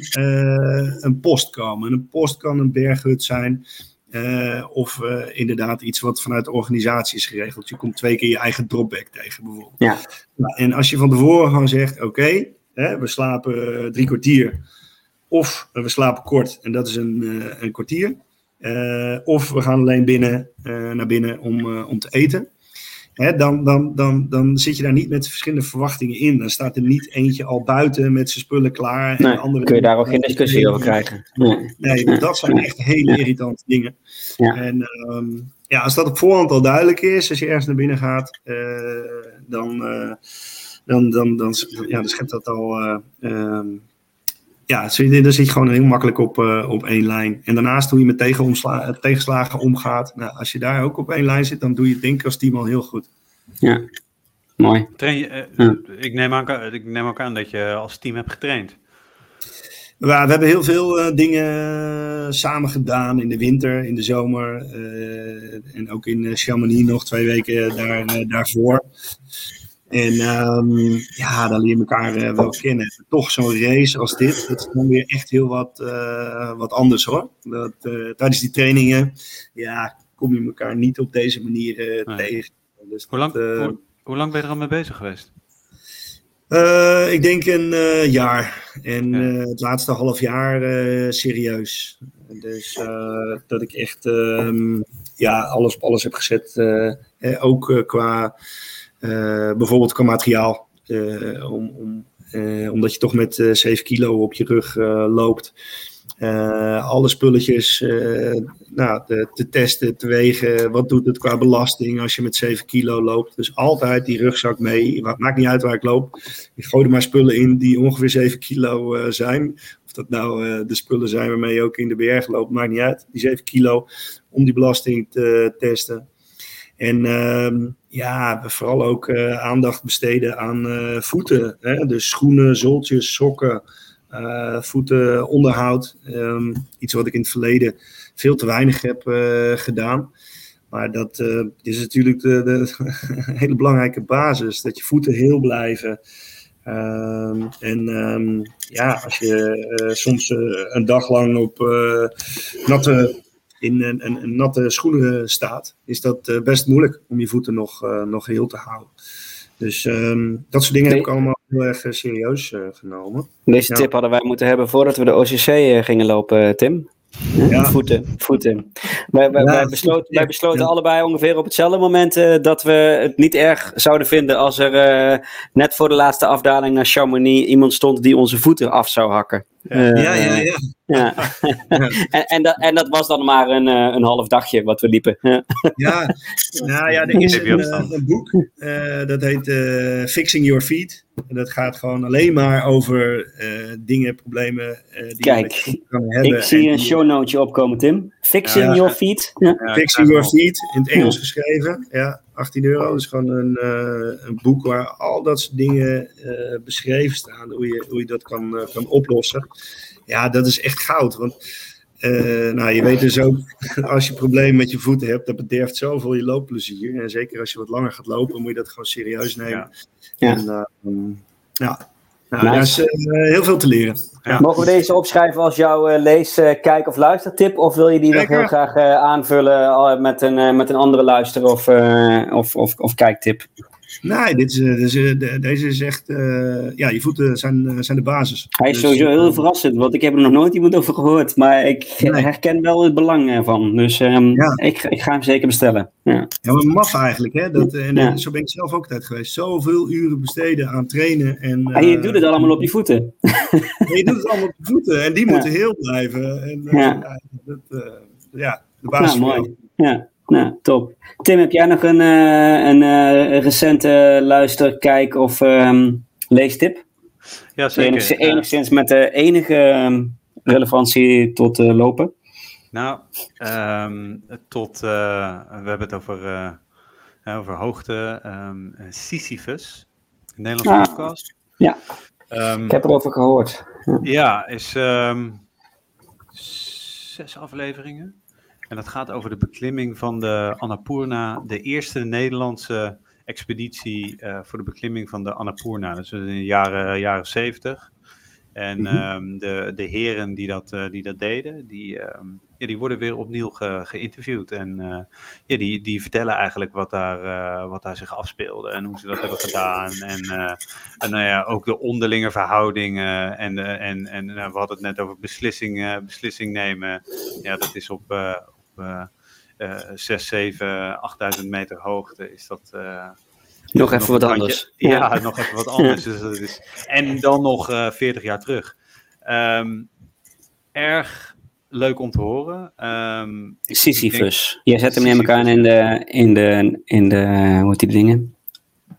een post komen? Een post kan een berghut zijn. Uh, of uh, inderdaad iets wat vanuit de organisatie is geregeld. Je komt twee keer je eigen dropback tegen bijvoorbeeld. Ja. Nou, en als je van tevoren gewoon zegt, oké, okay, we slapen uh, drie kwartier. Of we slapen kort en dat is een, een kwartier. of we gaan alleen binnen, naar binnen om, om te eten hè, dan, dan, dan, dan zit je daar niet met verschillende verwachtingen in. Dan staat er niet eentje al buiten met zijn spullen klaar. En nee, andere kun je daar ook geen discussie over krijgen. Nee, nee dat zijn echt hele irritante dingen. Ja. En um, ja, als dat op voorhand al duidelijk is, als je ergens naar binnen gaat, uh, dan, uh, dan, dan, dan, ja, dan schept dat al. Uh, um, ja, dan zit je gewoon heel makkelijk op, uh, op één lijn. En daarnaast hoe je met tegenslagen omgaat. Nou, als je daar ook op één lijn zit, dan doe je het denk ik als team al heel goed. Ja, mooi. Train je, uh, ja. ik, neem aan, ik neem ook aan dat je als team hebt getraind. we hebben heel veel uh, dingen samen gedaan in de winter, in de zomer. en ook in Chamonix nog twee weken daar, daarvoor. En um, ja, dan leer je elkaar uh, wel kennen. Toch zo'n race als dit, dat is dan weer echt heel wat, uh, wat anders hoor. Dat, uh, tijdens die trainingen, ja, kom je elkaar niet op deze manier nee. tegen. Dus hoe, lang, dat, hoe, hoe, lang ben je er al mee bezig geweest? ik denk een jaar. En ja. het laatste half jaar serieus. Dus dat ik echt um, ja, alles op alles heb gezet. ook qua eh, bijvoorbeeld qua materiaal. Eh, om, om, eh, omdat je toch met 7 kilo op je rug loopt. alle spulletjes nou, te, te, testen, te wegen. Wat doet het qua belasting als je met 7 kilo loopt? Dus altijd die rugzak mee. Maakt niet uit waar ik loop. Ik gooi er maar spullen in die ongeveer 7 kilo zijn. Of dat nou de spullen zijn waarmee je ook in de berg loopt, maakt niet uit. Die 7 kilo om die belasting te testen. En uh, ja, vooral ook uh, aandacht besteden aan uh, voeten. Hè? Dus schoenen, zoltjes, sokken, uh, voetenonderhoud. Um, iets wat ik in het verleden veel te weinig heb gedaan. Maar dat is natuurlijk de, de [laughs] hele belangrijke basis. Dat je voeten heel blijven. Um, en ja, als je soms een dag lang op natte in een, een, een, natte schoenen staat, is dat uh, best moeilijk om je voeten nog, uh, nog heel te houden. Dus um, dat soort dingen nee. heb ik allemaal heel erg uh, serieus genomen. Deze tip hadden wij moeten hebben voordat we de OCC gingen lopen, Tim. Ja. Voeten, voeten. Wij, wij, ja, wij besloten, wij besloten allebei ongeveer op hetzelfde moment dat we het niet erg zouden vinden als er net voor de laatste afdaling naar Chamonix iemand stond die onze voeten af zou hakken. Ja, ja, ja. ja. ja. [laughs] [laughs] en, en, dat, en dat was dan maar een, een half dagje wat we liepen. Ja, ja, [laughs] nou ja er is een, een boek, uh, dat heet uh, Fixing Your Feet. En dat gaat gewoon alleen maar over uh, dingen, problemen die Kijk, je kan hebben. Ik zie een shownoteje opkomen, Tim. Fixing ja, Your Feet. Fixing Your Feet, in het Engels geschreven. Ja, 18 euro. Dat is gewoon een, een boek waar al dat soort dingen beschreven staan. Hoe je, hoe je dat kan, kan oplossen. Ja, dat is echt goud. Want uh, nou, je weet dus ook, [laughs] als je problemen met je voeten hebt, dat bederft zoveel je loopplezier. En zeker als je wat langer gaat lopen, moet je dat gewoon serieus nemen. Ja. En, uh, ja. Nou, nice. daar is uh, heel veel te leren. Ja. Mogen we deze opschrijven als jouw lees, kijk of luistertip? Of wil je die nog heel graag aanvullen met, een, met een andere luister- of, of, of, of kijktip? Nee, dit is, dit is, deze is echt. Uh, ja, je voeten zijn, zijn de basis. Hij is dus, sowieso heel verrassend, want ik heb er nog nooit iemand over gehoord. Maar ik nee. herken wel het belang ervan. Dus um, ja. ik, ik ga hem zeker bestellen. Ja, ja maar maf eigenlijk. Hè? Dat, en ja. zo ben ik zelf ook tijd geweest. Zoveel uren besteden aan trainen. En, en je doet het allemaal op je voeten. [laughs] je doet het allemaal op je voeten. En die moeten heel blijven. En, ja. Dat, ja, de basis. Nou, mooi. Ja. Nou, top. Tim, heb jij nog een, uh, een uh, recente luister, kijk of um, leestip? Ja, zeker. Enigszins, enigszins met de enige um, relevantie tot lopen? Nou, um, tot, we hebben het over, over hoogte. Sisyphus, een Nederlandse ah, podcast. Ja, ik heb erover gehoord. Ja, ja is zes afleveringen. En dat gaat over de beklimming van de Annapurna, de eerste Nederlandse expeditie uh, voor de beklimming van de Annapurna. Dus in de jaren, jaren 70. En mm-hmm. um, de, de heren die dat, uh, die dat deden, die, um, ja, die worden weer opnieuw ge, geïnterviewd. En uh, ja, die, die vertellen eigenlijk wat daar, wat daar zich afspeelde en hoe ze dat hebben gedaan. En, en nou ja, ook de onderlinge verhoudingen. En, en, en we hadden het net over beslissing, beslissing nemen. Ja, dat is op, uh, uh, 6, 7, 8000 meter hoogte is dat. Uh, nog even wat anders. [laughs] Ja, ja, nog even wat anders. dus dat is, en dan nog uh, 40 jaar terug. Um, erg leuk om te horen. Um, Sisyphus. Jij zet hem neem elkaar in de, in de, in de, hoe heet die dingen?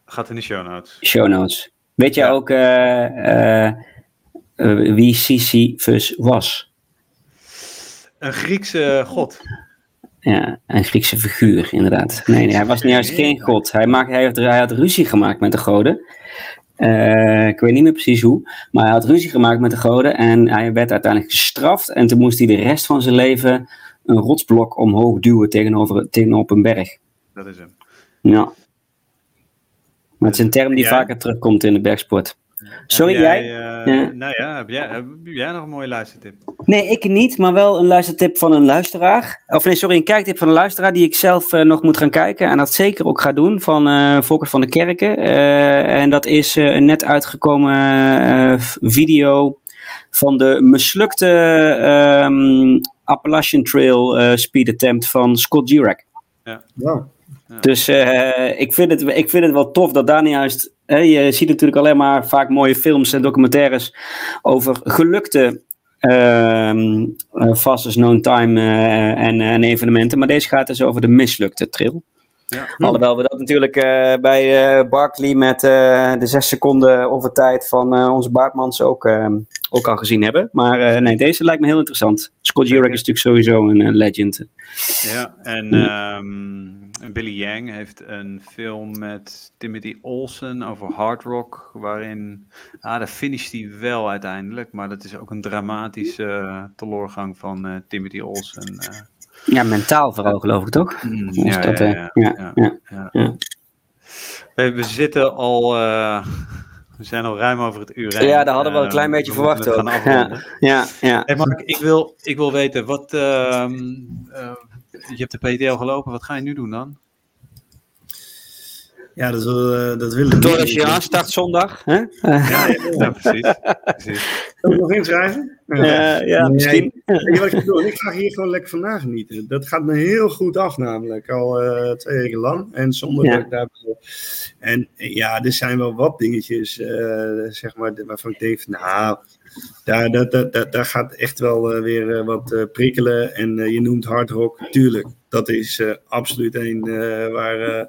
Gaat in de show notes. Show notes. Weet jij ja. ook uh, wie Sisyphus was? Een Griekse god. Ja, een Griekse figuur, inderdaad. Nee, nee hij was juist geen god. Hij, maakte, hij, had, hij had ruzie gemaakt met de goden. Uh, ik weet niet meer precies hoe, maar hij had ruzie gemaakt met de goden en hij werd uiteindelijk gestraft. En toen moest hij de rest van zijn leven een rotsblok omhoog duwen tegenover, tegenop een berg. Dat is hem. Ja. Maar het is een term die ja. vaker terugkomt in de bergsport. Sorry, jij? jij? Uh, ja. Nou ja, heb jij, heb jij nog een mooie luistertip? Nee, ik niet, maar wel een luistertip van een luisteraar. Of nee, sorry, een kijktip van een luisteraar die ik zelf uh, nog moet gaan kijken. En dat zeker ook ga doen, van uh, Volker van de Kerken. en dat is een net uitgekomen video van de mislukte um, Appalachian Trail speed attempt van Scott Jurek. Ja. Dus uh, ik, vind het, ik vind het wel tof dat daar juist. Hè, je ziet natuurlijk alleen maar vaak mooie films en documentaires over gelukte uh, fastest known time uh, en, en, evenementen. Maar deze gaat dus over de mislukte trail. Ja. Alhoewel we dat natuurlijk uh, bij uh, Barkley met uh, de zes seconden overtijd van onze Baartmans ook, ehm, ook al gezien hebben. Maar nee, deze lijkt me heel interessant. Scott Jurek is natuurlijk sowieso een legend. Ja, en um, Billy Yang heeft een film met Timothy Olsen over hard rock, waarin, ah, daar finisht hij wel uiteindelijk, maar dat is ook een dramatische teleurgang van Timothy Olsen. Ja, mentaal vooral geloof ik toch? Mm, ja, dat, ja, ja, ja, We, we, zitten al, uh, [laughs] we zijn al ruim over het uur. Ja, daar hadden we een klein beetje verwacht ook. Ja, ja, ja. Hey Mark, ik wil, ik wil weten, wat, uh, uh, je hebt de PTL gelopen, wat ga je nu doen dan? Ja, dat, uh, dat willen we. Door als je aanstart zondag. Hè? Ja, ja, precies. precies. Kan ik nog inschrijven? Ja, ja misschien. Ja, ik, bedoel, ik ga hier gewoon lekker van nagenieten. Dat gaat me heel goed af, namelijk al uh, twee weken lang. En zonder dat ik daar. En ja, er zijn wel wat dingetjes, uh, zeg maar, waarvan ik denk, nou, daar, daar, daar, daar gaat echt wel uh, weer wat prikkelen. En je noemt hard rock, tuurlijk. Dat is absoluut een waar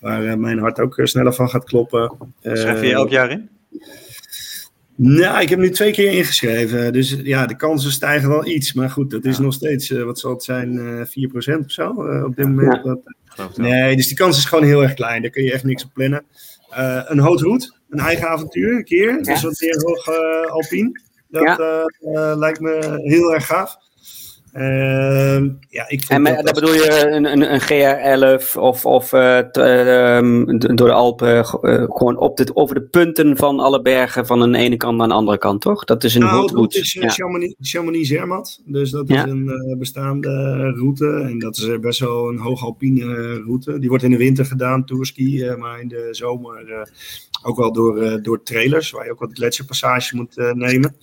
waar eh, mijn hart ook eh, sneller van gaat kloppen. Schrijf je elk jaar in? Nou, ik heb nu twee keer ingeschreven. Dus ja, de kansen stijgen wel iets. Maar goed, dat is nog steeds, uh, wat zal het zijn, uh, 4% of zo uh, op dit moment. Ja. Dat, nee, dus die kans is gewoon heel erg klein. Daar kun je echt niks op plannen. een hootroute, een eigen avontuur, een keer. Dus wat meer hoog alpien. Dat lijkt me heel erg gaaf. Uh, ja, ik en dat, dat bedoel je een, een, een GR11 of, of uh, door de Alpen, uh, gewoon op dit, over de punten van alle bergen van de ene kant naar de andere kant, toch? Dat is een nou, route. is ja. Chamonix-Zermatt, dus dat is een bestaande route en dat is best wel een hoogalpine route. Die wordt in de winter gedaan, tourski, maar in de zomer ook wel door, door trailers, waar je ook wat gletsjerpassage moet nemen.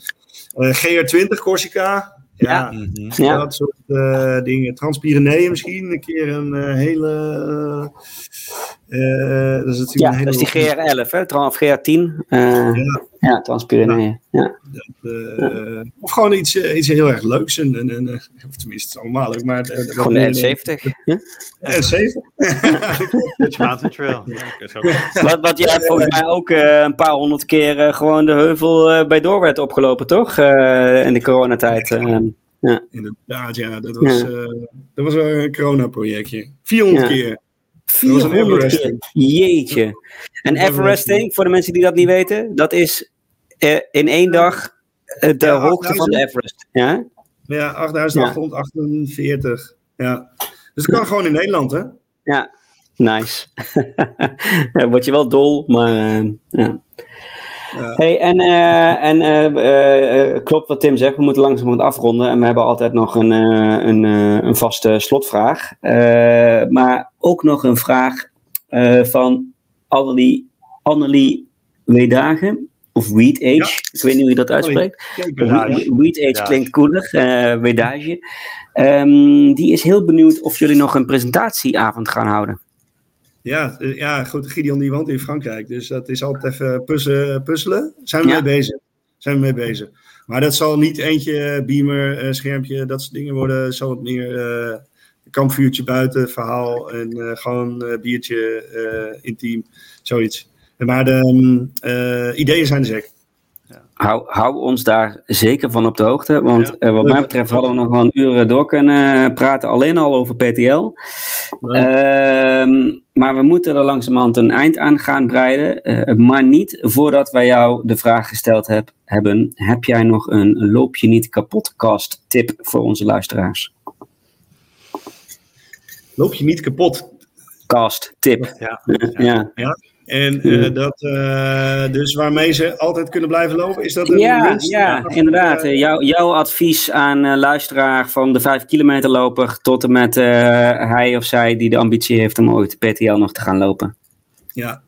GR20 Corsica, ja, ja. dat soort uh, dingen. Transpireneeën misschien, een keer een uh, hele... Uh, dat is ja, een hele dat is die GR11, hè? Of GR10. ja. ja, Transpireneeën. Ja. ja. Of gewoon iets, iets heel erg leuks. En, en, en, of tenminste, het is allemaal leuk. Maar, gewoon de N70. Ja? N70. [laughs] Mountain Trail. wat, wat jij volgens mij ook een paar honderd keer gewoon de heuvel bij door werd opgelopen, toch? in de coronatijd. Ja. Inderdaad, ja. Dat was, ja. Uh, dat was wel een corona-projectje. 400 ja. keer. 400 keer. Jeetje. En Everesting, voor de mensen die dat niet weten, dat is uh, in één dag uh, de hoogte van de Everest. Ja, ja 8848. Ja. Dus dat kan [laughs] gewoon in Nederland, hè? Ja, nice. [laughs] word je wel dol, maar ja. Hey, en uh, en uh, uh, klopt wat Tim zegt, we moeten langzaam afronden. En we hebben altijd nog een, een, een vaste slotvraag. maar ook nog een vraag van Annelie, Annelie Wedagen. Of Weed Age, ja. ik weet niet hoe je dat uitspreekt. Weed Age klinkt cooler, Wedage. Um, die is heel benieuwd of jullie nog een presentatieavond gaan houden. Ja, eh, ja, goed. Gideon die woont in Frankrijk. Dus dat is altijd even puzzelen. puzzelen. Zijn we mee bezig. Zijn we mee bezig. Maar dat zal niet eentje beamer, eh, schermpje, dat soort dingen worden. Zal het meer uh, kampvuurtje buiten, verhaal en uh, gewoon uh, biertje, intiem, zoiets. Maar de um, ideeën zijn er zeker. Hou, hou, ons daar zeker van op de hoogte. Want ja. uh, wat mij betreft hadden we nog wel een uur door kunnen praten. Alleen al over PTL. Ja. Uh, maar we moeten er langzamerhand een eind aan gaan breiden. Uh, maar niet voordat wij jou de vraag gesteld heb, hebben. Heb jij nog een loop je niet kapotcast tip voor onze luisteraars? Loop je niet kapot? Cast tip. Ja. [laughs] ja. En uh, dat, uh, dus waarmee ze altijd kunnen blijven lopen, is dat een Ja, winst? ja inderdaad. Uh, jouw, jouw advies aan luisteraar van de 5 kilometer loper tot en met hij of zij die de ambitie heeft om ooit PTL nog te gaan lopen. Ja,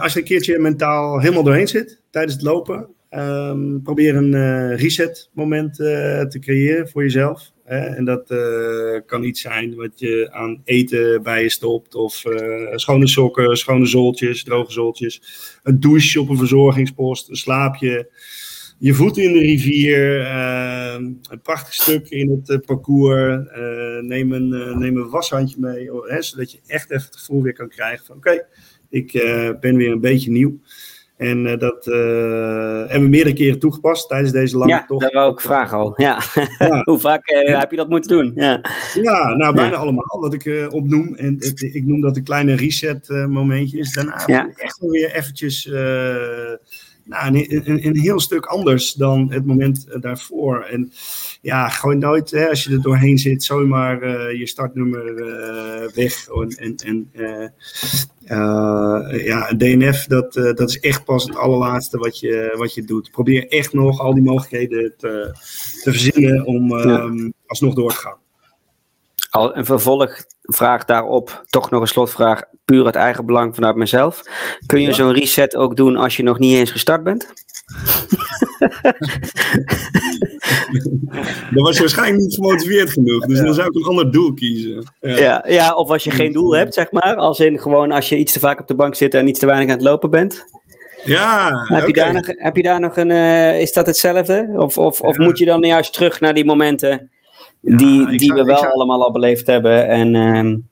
als je een keertje mentaal helemaal doorheen zit tijdens het lopen, um, probeer een reset moment te creëren voor jezelf. Hè? En dat uh, kan iets zijn wat je aan eten bij je stopt. Of uh, schone sokken, schone zooltjes, droge zooltjes. Een douche op een verzorgingspost, een slaapje. Je voeten in de rivier. Uh, een prachtig stuk in het parcours. neem, een, neem een washandje mee. Hè? Zodat je echt even het gevoel weer kan krijgen van... Oké, ik ben weer een beetje nieuw. En uh, dat uh, hebben we meerdere keren toegepast tijdens deze lange ja, tocht. Ja, dat wou ik vragen al. Ja. ja. [laughs] Hoe vaak uh, heb je dat moeten doen? Ja, ja nou bijna allemaal wat ik opnoem. En het, ik noem dat een kleine reset momentje is. Daarna ja. echt wel weer eventjes nou, een, een, een, heel stuk anders dan het moment daarvoor. En ja, gewoon nooit, hè, als je er doorheen zit, zomaar uh, je startnummer uh, weg. En, en uh, ja, DNF, dat, dat is echt pas het allerlaatste wat je, wat je doet. Probeer echt nog al die mogelijkheden te, te verzinnen om ja. um, alsnog door te gaan. Al een vervolgvraag daarop, toch nog een slotvraag, puur uit eigen belang vanuit mezelf. Kun je zo'n reset ook doen als je nog niet eens gestart bent? dan was je waarschijnlijk niet gemotiveerd genoeg, dus dan zou ik een ander doel kiezen. Ja. ja. Ja, of als je geen doel hebt, zeg maar. Als in gewoon als je iets te vaak op de bank zit en iets te weinig aan het lopen bent. Ja, heb, je daar nog, heb je daar nog een, uh, is dat hetzelfde? Of, of, of moet je dan juist terug naar die momenten die, die we wel allemaal al beleefd hebben en um,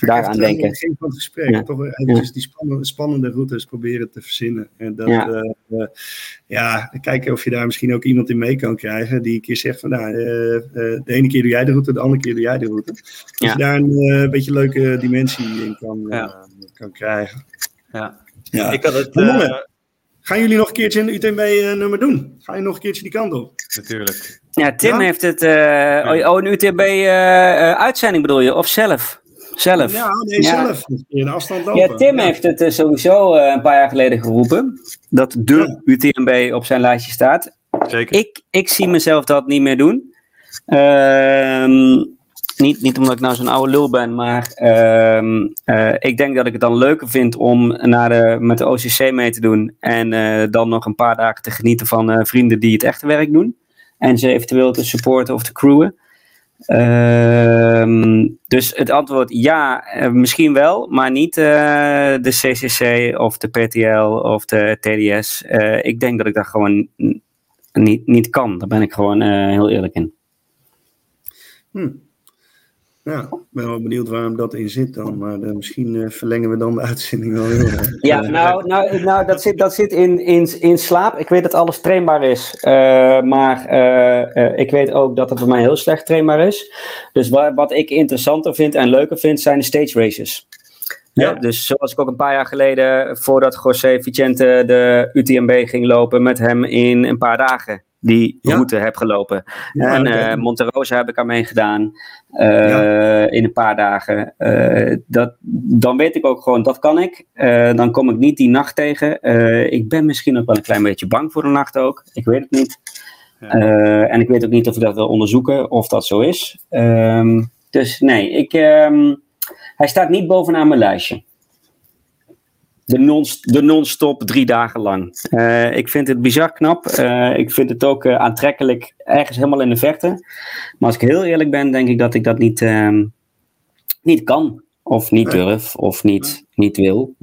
daaraan denken? In het van het gesprek, ja. toch even die spannende, spannende routes proberen te verzinnen. En dat, ja. Uh, uh, ja, kijken of je daar misschien ook iemand in mee kan krijgen die een keer zegt van, nou, de ene keer doe jij de route, de andere keer doe jij de route. Dat je daar een beetje leuke dimensie in kan, kan krijgen. Ja. Ja. Ik had het, Gaan jullie nog een keertje een UTMB-nummer doen? Ga je nog een keertje die kant op? Natuurlijk. Ja, Tim heeft het. Uh, oh, een UTMB-uitzending bedoel je? Of zelf? Zelf. Ja, nee, ja. zelf. In afstand lopen. Ja, Tim heeft het sowieso een paar jaar geleden geroepen. Dat de UTMB op zijn lijstje staat. Zeker. Ik, ik zie mezelf dat niet meer doen. Ehm niet, niet omdat ik nou zo'n oude lul ben, maar uh, uh, ik denk dat ik het dan leuker vind om naar de, met de OCC mee te doen. En uh, dan nog een paar dagen te genieten van vrienden die het echte werk doen. En ze eventueel te supporten of te crewen. Ehm, dus het antwoord ja, misschien wel, maar niet de CCC of de PTL of de TDS. ik denk dat ik dat gewoon niet, niet kan. Daar ben ik gewoon heel eerlijk in. Hmm. Ja, ik ben wel benieuwd waarom dat in zit dan. Maar uh, misschien uh, verlengen we dan de [laughs] uitzending wel heel erg. Ja, nou, nou, nou dat zit, dat zit in, in, in slaap. Ik weet dat alles trainbaar is. Uh, maar ik weet ook dat het voor mij heel slecht trainbaar is. Dus wat, wat ik interessanter vind en leuker vind, zijn de stage races. Ja. dus zoals ik ook een paar jaar geleden, voordat José Vicente de UTMB ging lopen, met hem in een paar dagen die route heb gelopen. en okay. uh, Monterosa heb ik aan meegedaan uh, ja. in een paar dagen. Uh, dat, dan weet ik ook gewoon, dat kan ik. dan kom ik niet die nacht tegen. ik ben misschien ook wel een klein beetje bang voor de nacht ook. Ik weet het niet. En ik weet ook niet of ik dat wil onderzoeken of dat zo is. Um, dus nee, ik, um, hij staat niet bovenaan mijn lijstje. De, non, de non-stop drie dagen lang. Uh, ik vind het bizar knap. Uh, ik vind het ook uh, aantrekkelijk ergens helemaal in de verte. Maar als ik heel eerlijk ben, denk ik dat ik dat niet, uh, niet kan. Of niet nee. durf. Of niet, niet wil.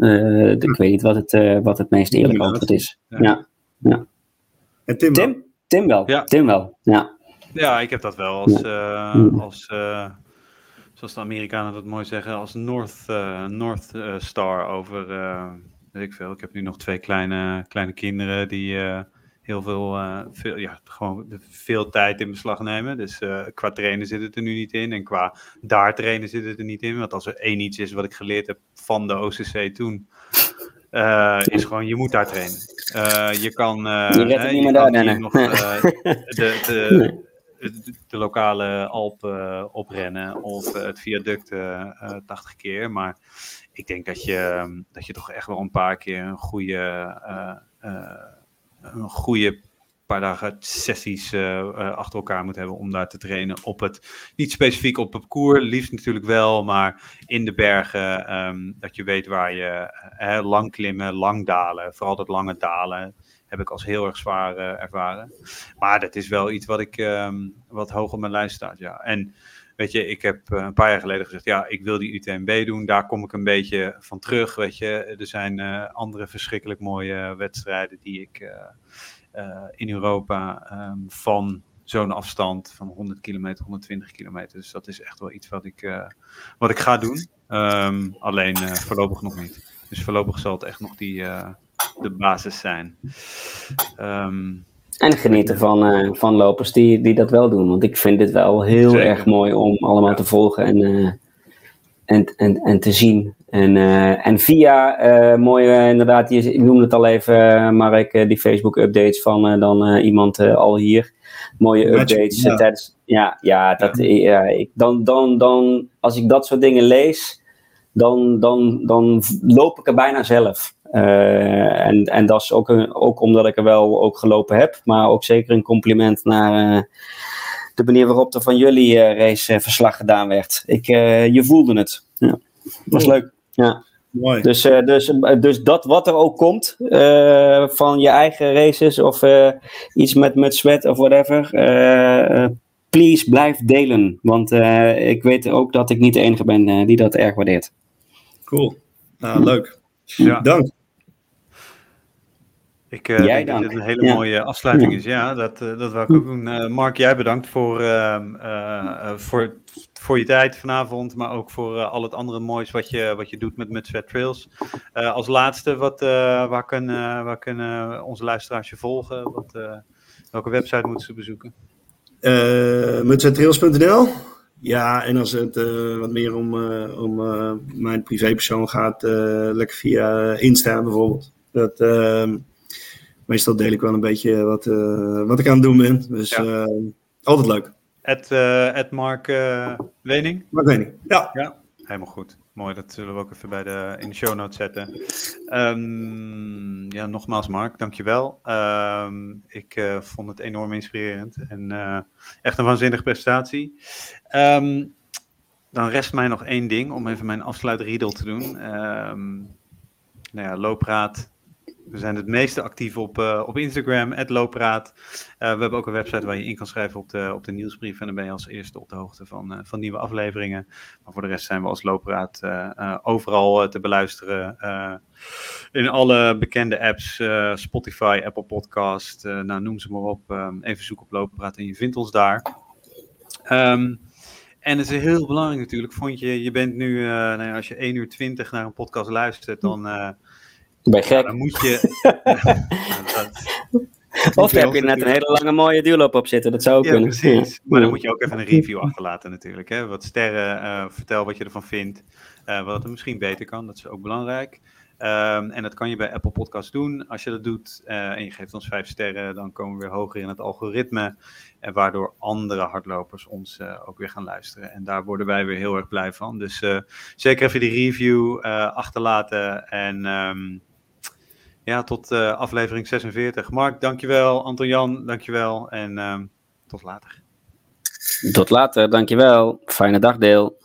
ik weet niet wat het, wat het meest eerlijk antwoord is. Ja. ja. ja. En Tim, Tim, Tim wel. Ja. Tim wel. Ja. ja, ik heb dat wel als, als zoals de Amerikanen dat mooi zeggen, als North, uh, North uh, Star over, uh, weet ik veel. Ik heb nu nog twee kleine, kleine kinderen die heel veel, veel, ja, gewoon veel tijd in beslag nemen. Dus qua trainen zit het er nu niet in en qua daar trainen zit het er niet in. Want als er één iets is wat ik geleerd heb van de OCC toen, is gewoon je moet daar trainen. je kan, je, je niet meer daar, nog [laughs] de, de de lokale Alp uh, oprennen of uh, het viaduct uh, 80 keer. Maar ik denk dat je, ehm, dat je toch echt wel een paar keer een goede, eh, een goede paar dagen sessies achter elkaar moet hebben om daar te trainen op het, niet specifiek op het parcours, liefst natuurlijk wel, maar in de bergen, um, dat je weet waar je lang klimmen, lang dalen, vooral dat lange dalen heb ik als heel erg zwaar uh, ervaren. Maar dat is wel iets wat ik um, wat hoog op mijn lijst staat. Ja. En weet je, ik heb uh, een paar jaar geleden gezegd, ja, ik wil die UTMB doen. Daar kom ik een beetje van terug. Weet je, er zijn uh, andere verschrikkelijk mooie wedstrijden die ik in Europa um, van zo'n afstand van 100 kilometer, 120 kilometer. Dus dat is echt wel iets wat ik, wat ik ga doen. Um, alleen voorlopig nog niet. Dus voorlopig zal het echt nog die, de basis zijn. Um, en genieten van, uh, van lopers die, die dat wel doen. Want ik vind dit wel heel zeker. erg mooi om allemaal ja. te volgen en, uh, en, en, en te zien. En, uh, en via mooie, inderdaad, je, ik noemde het al even, Mark, die Facebook-updates van dan iemand al hier. Mooie updates ja. tijdens. Ja, ja, dat, ja. ik, dan, dan, dan, als ik dat soort dingen lees, dan, dan, dan loop ik er bijna zelf. Uh, en, en dat is ook, een, ook omdat ik er wel ook gelopen heb, maar ook zeker een compliment naar, uh, de manier waarop er van jullie raceverslag gedaan werd. Ik, je voelde het. Ja. Was leuk. Ja. Mooi. Dus, dus, dus dat wat er ook komt van je eigen races of iets met, met sweat of whatever, please blijf delen. Want ik weet ook dat ik niet de enige ben die dat erg waardeert. Cool. Nou, leuk. Ja. Dank. Ik uh, denk dat dit een hele mooie afsluiting is. Ja, dat, uh, dat wou ik ook doen. Uh, Mark, jij bedankt voor, ehm, voor, voor je tijd vanavond, maar ook voor al het andere moois wat je, wat je doet met, met Sweat Trails. als laatste, wat, waar, kunnen, waar kunnen onze luisteraars je volgen? Wat, welke website moeten ze bezoeken? Uh, Ja, en als het wat meer om, om mijn privépersoon gaat, lekker via Insta bijvoorbeeld. Dat, ehm, meestal deel ik wel een beetje wat, uh, wat ik aan het doen ben. Dus ja. uh, altijd leuk. Ed, Ed Mark Wening? Mark Wening, ja. ja. Helemaal goed. Mooi, dat zullen we ook even bij de, in de show notes zetten. Um, ja, nogmaals Mark, dankjewel. Um, ik vond het enorm inspirerend en echt een waanzinnige prestatie. Um, dan rest mij nog één ding om even mijn afsluitriedel te doen. nou ja, loopraad, we zijn het meeste actief op, uh, op Instagram, Loopraad. Uh, we hebben ook een website waar je in kan schrijven op de, op de nieuwsbrief. En dan ben je als eerste op de hoogte van, uh, van nieuwe afleveringen. Maar voor de rest zijn we als Loopraad overal te beluisteren. in alle bekende apps, Spotify, Apple Podcast, nou, noem ze maar op. even zoek op Loopraad en je vindt ons daar. Um, en het is heel belangrijk natuurlijk, vond je, je bent nu, nou ja, als je 1 uur 20 naar een podcast luistert, dan ben gek. dan moet je. [laughs] of heb je net een hele lange mooie duurloop op zitten, dat zou ook ja, kunnen. Precies. Maar dan moet je ook even een review achterlaten natuurlijk. Hè? Wat sterren, uh, vertel wat je ervan vindt. Uh, wat er misschien beter kan, dat is ook belangrijk. Um, en dat kan je bij Apple Podcasts doen. Als je dat doet uh, en je geeft ons vijf sterren, dan komen we weer hoger in het algoritme. En waardoor andere hardlopers ons ook weer gaan luisteren. En daar worden wij weer heel erg blij van. Dus zeker even die review achterlaten. En um, ja, tot uh, aflevering 46. Mark, dankjewel. Anton Jan, dankjewel. En uh, tot later. Tot later, dankjewel. Fijne dagdeel.